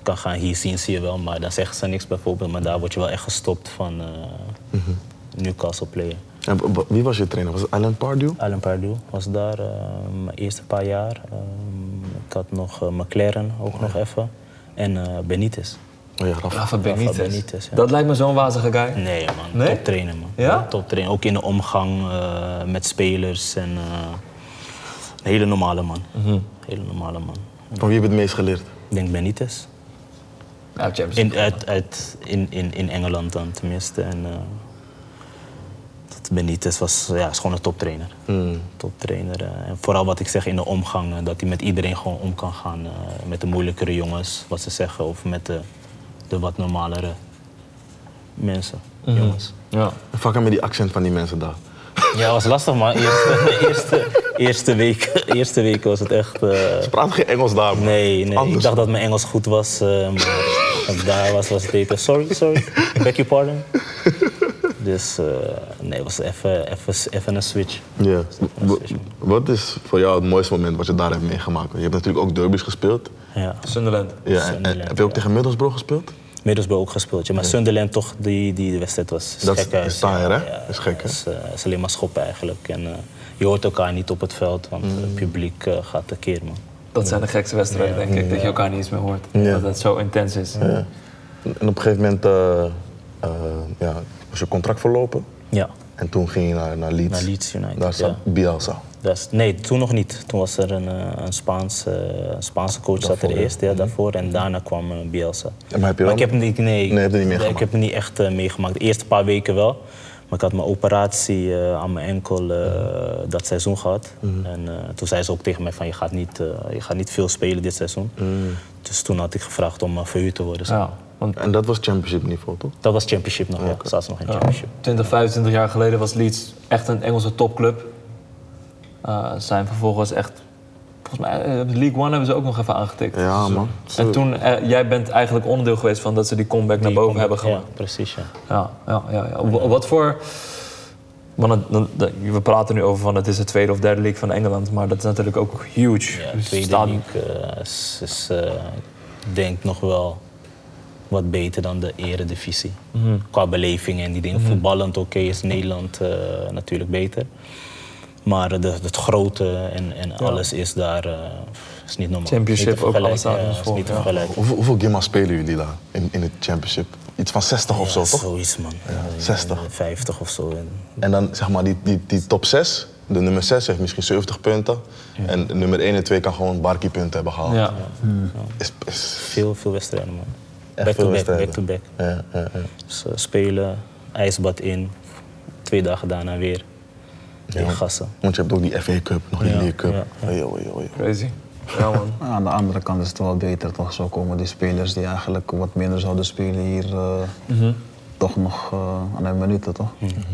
kan gaan. Hier zien zie je wel, maar dan zeggen ze niks bijvoorbeeld. Maar daar word je wel echt gestopt van eh, Mhm. Newcastle player. En wie was je trainer? Was het Alan Pardew? Alan Pardew was daar mijn eerste paar jaar. Ehm, ik had nog McLaren ook nog even. En eh, Benitez. Oh ja, Rafa. Rafa Benitez. Benitez, ja. Dat lijkt me zo'n wazige guy. Nee man, Nee? top trainer man. Ja? Top trainer. Ook in de omgang eh, met spelers en eh, een hele normale man. Mhm. Hele normale man. Van wie heb je het meest geleerd? Ik denk Benitez. Ja, In, League. uit, uit, in, in, in Engeland dan tenminste. En, eh, dat Benitez was, ja, is gewoon een toptrainer. Hmm. Toptrainer. eh, en vooral wat ik zeg in de omgang, dat hij met iedereen gewoon om kan gaan. eh, met de moeilijkere jongens, wat ze zeggen, of met de, de wat normalere mensen, jongens. Ja. Fuck met die accent van die mensen daar. Ja, was lastig man. Eerste, eerste, eerste week, eerste week was het echt... eh, Ze praten geen Engels daar, man. nee, nee. Anders. ik dacht dat mijn Engels goed was. eh, maar daar was, was het beter. Sorry, sorry. Beg your pardon. Dus eh, nee, het was even, even, even een switch. Ja. Wat is voor jou het mooiste moment wat je daar hebt meegemaakt? Je hebt natuurlijk ook derbies gespeeld. Ja. Sunderland. Ja, en- heb je ook ja. tegen Middlesbrough gespeeld? Middlesbrough ook gespeeld. Ja, maar Sunderland toch, die, die wedstrijd was Dat is- gek. is taaier, hè? Is gek, hè? Het is, eh, is alleen maar schoppen eigenlijk. En eh, je hoort elkaar niet op het veld, want Mm. het publiek eh, gaat tekeer, man. Dat zijn de gekste wedstrijden, denk ik. Dat je elkaar niet eens meer hoort. Ja. Dat het zo intens is. Ja. En op een gegeven moment eh, eh, ja, was je contract verlopen. Ja, En toen ging je naar, naar Leeds. naar Leeds United. Daar zat ja. Bielsa. Dat nee, toen nog niet. Toen was er een, eh, een Spaans, eh, Spaanse coach zat Daarvoor, er ja. eerst, ja, daarvoor. En daarna kwam eh, Bielsa. Ja, maar heb je Maar wel- ik heb, niet, nee, Nee, heb je niet meegemaakt? ik heb het niet echt eh, meegemaakt. De eerste paar weken wel. Maar ik had mijn operatie eh, aan mijn enkel eh, dat seizoen gehad. Mhm. En eh, toen zei ze ook tegen mij van je gaat niet, eh, je gaat niet veel spelen dit seizoen. Mhm. Dus toen had ik gevraagd om uh, verhuurd te worden. Ja, want En dat was championship niveau, toch? Dat was championship nog, ja. Zaten ze nog in championship. 20, 25 jaar geleden was Leeds echt een Engelse topclub. Eh, zijn vervolgens echt... Volgens mij, eh, League One hebben ze ook nog even aangetikt. Ja, man. En toen, eh, jij bent eigenlijk onderdeel geweest van dat ze die comeback naar boven hebben Ja, gemaakt. precies, ja. Ja, ja, ja. ja. Wa- Wat voor... Want we praten nu over van het is de tweede of derde league van Engeland, maar dat is natuurlijk ook huge. Ja, Dus tweede league is, denk nog wel wat beter dan de eredivisie. Mhm. Qua beleving en die dingen. Voetballend oké is Nederland eh, natuurlijk beter. Maar de, het grote en, en alles is daar eh, is niet normaal. Championship Is niet te ook alles ja, staat is niet te vergelijken. Hoeveel, hoeveel gimma's spelen jullie daar in, in het championship? Iets van 60 of zo, toch? Zoiets man. Ja, 60. 50 of zo. En, En dan zeg maar die, die, die top 6. De nummer 6 heeft misschien 70 punten. En nummer 1 en 2 kan gewoon barkie punten hebben gehaald. Ja. Is, is veel, veel wedstrijden man. Echt Back veel to back, back wedstrijden. to back. Ja, ja, ja. Dus, eh, spelen, ijsbad in, twee dagen daarna weer. Weer gassen. Want je hebt ook die FA Cup, nog die Ja, League Cup. ja, ja. Oei, oei, oei. Crazy. Ja, man. Aan de andere kant is het wel beter toch? Zo komen die spelers die eigenlijk wat minder zouden spelen hier eh, toch nog eh, aan de minuten toch?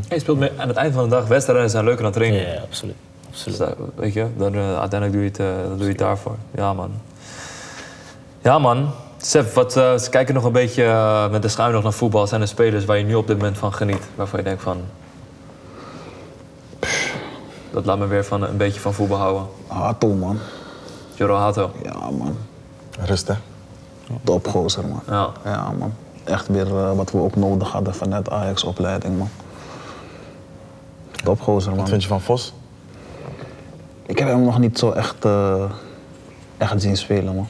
Je speelt mee, aan het eind van de dag, wedstrijden zijn leuker dan Ja, training. ja, absoluut. absoluut. Dus, weet je, dan, eh, uiteindelijk doe je, het, eh, dan doe je het daarvoor. Ja, man. Ja, man. Sef, wat, eh, ze kijken nog een beetje eh, met de schuim nog naar voetbal. Zijn er spelers waar je nu op dit moment van geniet? Waarvan je denkt van... Dat laat me weer van, een beetje van voetbal houden. Hato man. Joro Hato. Ja man. Rust, hè? Topgozer man. Ja. Ja man. Echt weer eh, wat we ook nodig hadden vanuit Ajax opleiding man. Topgozer man. Wat vind je van Vos? Ik heb hem nog niet zo echt, eh, echt zien spelen man.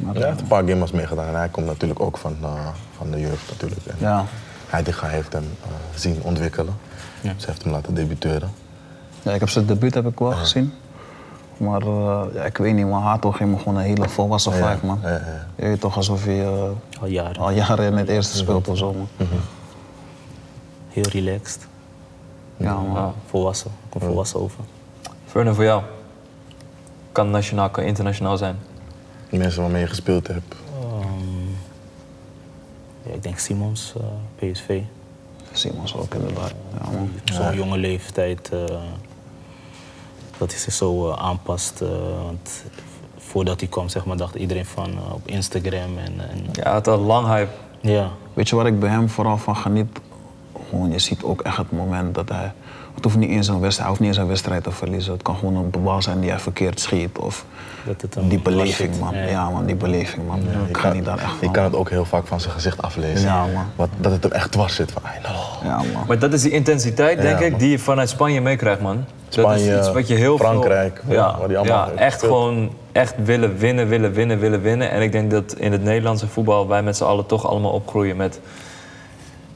Maar, Hij heeft een paar games meegedaan en hij komt natuurlijk ook van, eh, van de jeugd natuurlijk. En ja. Heitinga heeft hem eh, zien ontwikkelen. Ze heeft hem laten debuteren. Ja, ik heb zijn debuut heb ik wel gezien. Maar eh, ja, ik weet niet, maar Hato geeft me gewoon een hele volwassen Ja, vibe, man. ja, ja. Je weet toch alsof hij eh, Al jaren. al jaren in het eerste speelt of zo, man. Heel relaxed. Ja, man. Ja. Volwassen. Komt volwassen over. Fernand, voor jou? Kan nationaal, kan internationaal zijn. De mensen waarmee je gespeeld hebt. Ehm, ja, ik denk Simons, eh, PSV. Simons ook inderdaad. Ja, man. Op zo'n jonge leeftijd eh, dat hij zich zo eh, aanpast. eh, want voordat hij kwam, zeg maar, dacht iedereen van op Instagram en, en Ja, hij had al lang hype. ja. Weet je waar ik bij hem vooral van geniet? Gewoon, je ziet ook echt het moment dat hij... Het hoeft niet eens een wedstrijd, hij hoeft niet eens een wedstrijd te verliezen. Het kan gewoon een bal zijn die hij verkeerd schiet. Of Dat die beleving, man. Ja. Ja, man, die beleving, man. Je ik kan- geniet daar echt Je van. kan het ook heel vaak van zijn gezicht aflezen. Ja, man. Wat, dat het hem echt dwars zit. Van, I know. Ja, man. Maar dat is die intensiteit, denk Ja, ik, die je vanuit Spanje meekrijgt, man. dat Spanje, is iets wat je heel Frankrijk, veel... ja, waar die allemaal ja, echt gewoon echt willen winnen, willen winnen, willen winnen. En ik denk dat in het Nederlandse voetbal wij met z'n allen toch allemaal opgroeien met...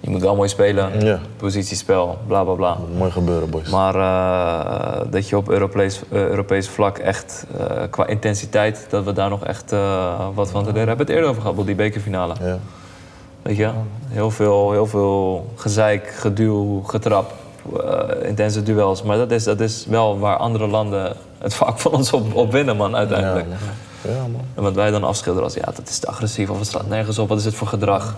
Je moet wel mooi spelen, Ja. positiespel, bla bla bla. Mooi gebeuren, boys. Maar eh, dat je op Europees, eh, Europees vlak echt, eh, qua intensiteit, dat we daar nog echt wat van te leren. We hebben het eerder over gehad, op die bekerfinale. ja. Weet je? Heel veel, heel veel gezeik, geduw, getrap, intense duels. Maar dat is, dat is wel waar andere landen het vaak van ons op, op winnen, man, uiteindelijk. Ja, man. Ja, man. En wat wij dan afschilderen als, ja, dat is te agressief of het slaat nergens op, wat is het voor gedrag?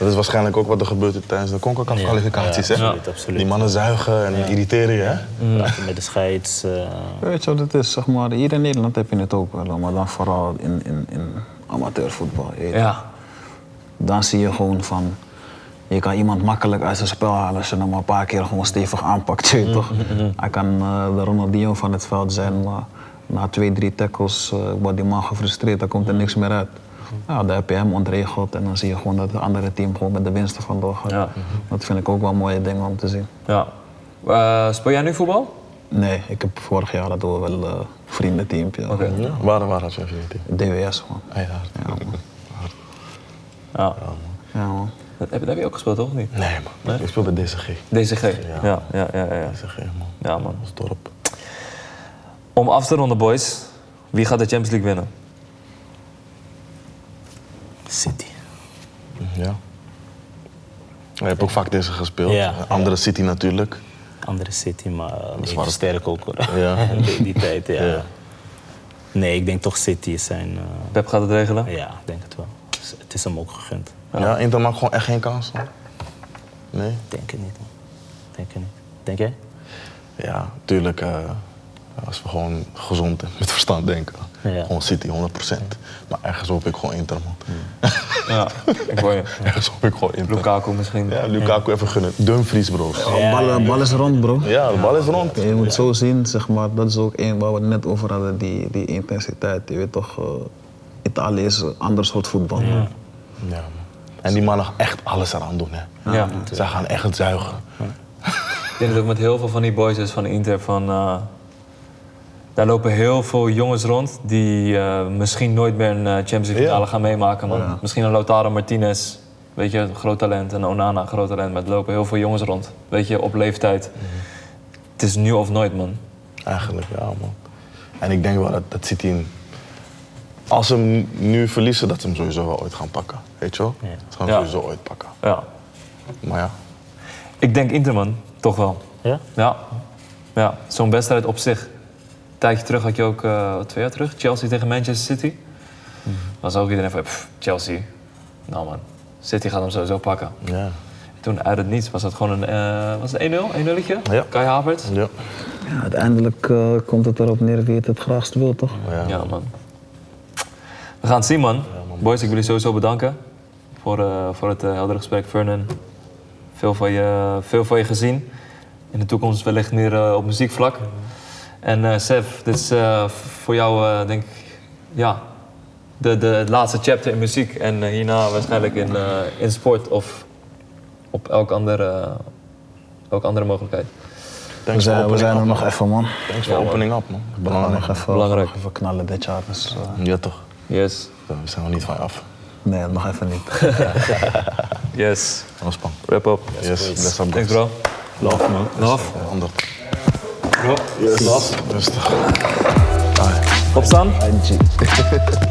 Dat is waarschijnlijk ook wat er gebeurt tijdens de CONCACAF-kwalificaties. Ja, hè? absoluut, absoluut. Die mannen zuigen en irriteren je. Hè? Praten met de scheids. eh, Weet je wat het is? Zeg maar, hier in Nederland heb je het ook wel, maar dan vooral in, in, in amateurvoetbal. Ja. Dan zie je gewoon van, je kan iemand makkelijk uit zijn spel halen als je hem een paar keer gewoon stevig aanpakt. Je weet toch? Hij kan eh, de Ronaldinho van het veld zijn, maar na twee, drie tackles eh, wordt die man gefrustreerd, dan komt er niks meer uit. Ja, daar heb je hem ontregeld en dan zie je gewoon dat het andere team gewoon met de winsten vandoor gaat. Ja. Dat vind ik ook wel mooie dingen om te zien. ja. Eh, speel jij nu voetbal? Nee, ik heb vorig jaar we wel een vriendenteampje. Oké. Ja. Waar, waar had je even niet? DWS man. Ah, ja. Ja, man. Ja. Ja, man. Dat heb, dat heb je ook gespeeld, toch? of Niet? Nee, man. Ik speelde DCG. DCG. Ja, ja, ja. ja, ja. DCG, man. Ja, man. Dat is dorp. Om af te ronden, boys. Wie gaat de Champions League winnen? City. Ja. Je hebt ook vaak deze gespeeld. Ja, Andere City natuurlijk. Andere City, maar uh, sterk ook hoor. Ja. die, die tijd, ja. Ja. Nee, ik denk toch City zijn. eh, Pep gaat het regelen? ja, ik denk het wel. Het is- Het is hem ook gegund. Ja, Inter maakt gewoon echt geen kans. hoor. Nee? Ik Denk het niet, man. Denk het niet. Denk jij? Ja, tuurlijk. eh, als we gewoon gezond en met verstand denken. Ja. Gewoon City, 100%. Maar ergens hoop ik gewoon Inter, man. Ja, ik hoor je. Ergens hoop ik gewoon Inter. Lukaku misschien. Ja, Lukaku even gunnen. Dumfries, bro. Oh, bal, bal is rond, bro. Ja, de bal is rond. Je moet zo zien, zeg maar, dat is ook één waar we het net over hadden, die, die intensiteit. Je weet toch, eh, Italië is een ander soort voetbal. man. Ja, man. En die mannen gaan echt alles eraan doen, hè. Ja. Zij gaan echt zuigen. Ik denk dat ook met heel veel van die boys is van Inter van... eh, daar lopen heel veel jongens rond die eh, misschien nooit meer een eh, Champions League finale Ja. gaan meemaken. Man. Misschien een Lautaro Martinez, weet je, een groot talent. En Onana, groot talent. Maar er lopen heel veel jongens rond. Weet je, op leeftijd. Het is nu of nooit, man. Eigenlijk, ja, man. En ik denk wel dat, dat City... een- Als ze hem nu verliezen, dat ze hem sowieso wel ooit gaan pakken. Weet je wel? Ja. Ze gaan hem Ja. sowieso ooit pakken. Ja. Maar ja, Ik denk Inter, man. Toch wel. Ja? Ja. ja. Zo'n wedstrijd op zich. Een tijdje terug had je ook, eh, twee jaar terug, Chelsea tegen Manchester City. Was ook iedereen van, pff, Chelsea. Nou man, City gaat hem sowieso pakken. ja. Toen uit het niets was het gewoon een, eh, was het 1-0? 1 nulletje Ja. Kai Havertz? ja. Ja, uiteindelijk eh, komt het erop neer wie het het graagst wil, toch? ja. Ja, man. We gaan het zien, man. Boys, ik wil jullie sowieso bedanken voor, eh, voor het eh, heldere gesprek. Vernon, veel van, je, veel van je gezien. In de toekomst wellicht meer eh, op muziekvlak. En eh Sev, dit is eh, voor jou, eh, denk ik, ja, de, de laatste chapter in muziek. En hierna waarschijnlijk in, eh, in sport of op elk andere, elke andere mogelijkheid. We Thanks zijn, we zijn er nog even, man. Thanks for opening up, man. We gaan Belangrijk. nog even, Belangrijk. even knallen dit jaar. Dus, Ja, toch. Yes, We zijn nog niet van je af. nee, nog even niet. yes. Ontspan. Wrap up. Yes, bless up, Thanks, bro. Love man. Love. Ja, 100. Bro. Yes. Rustig. Opstaan. IG.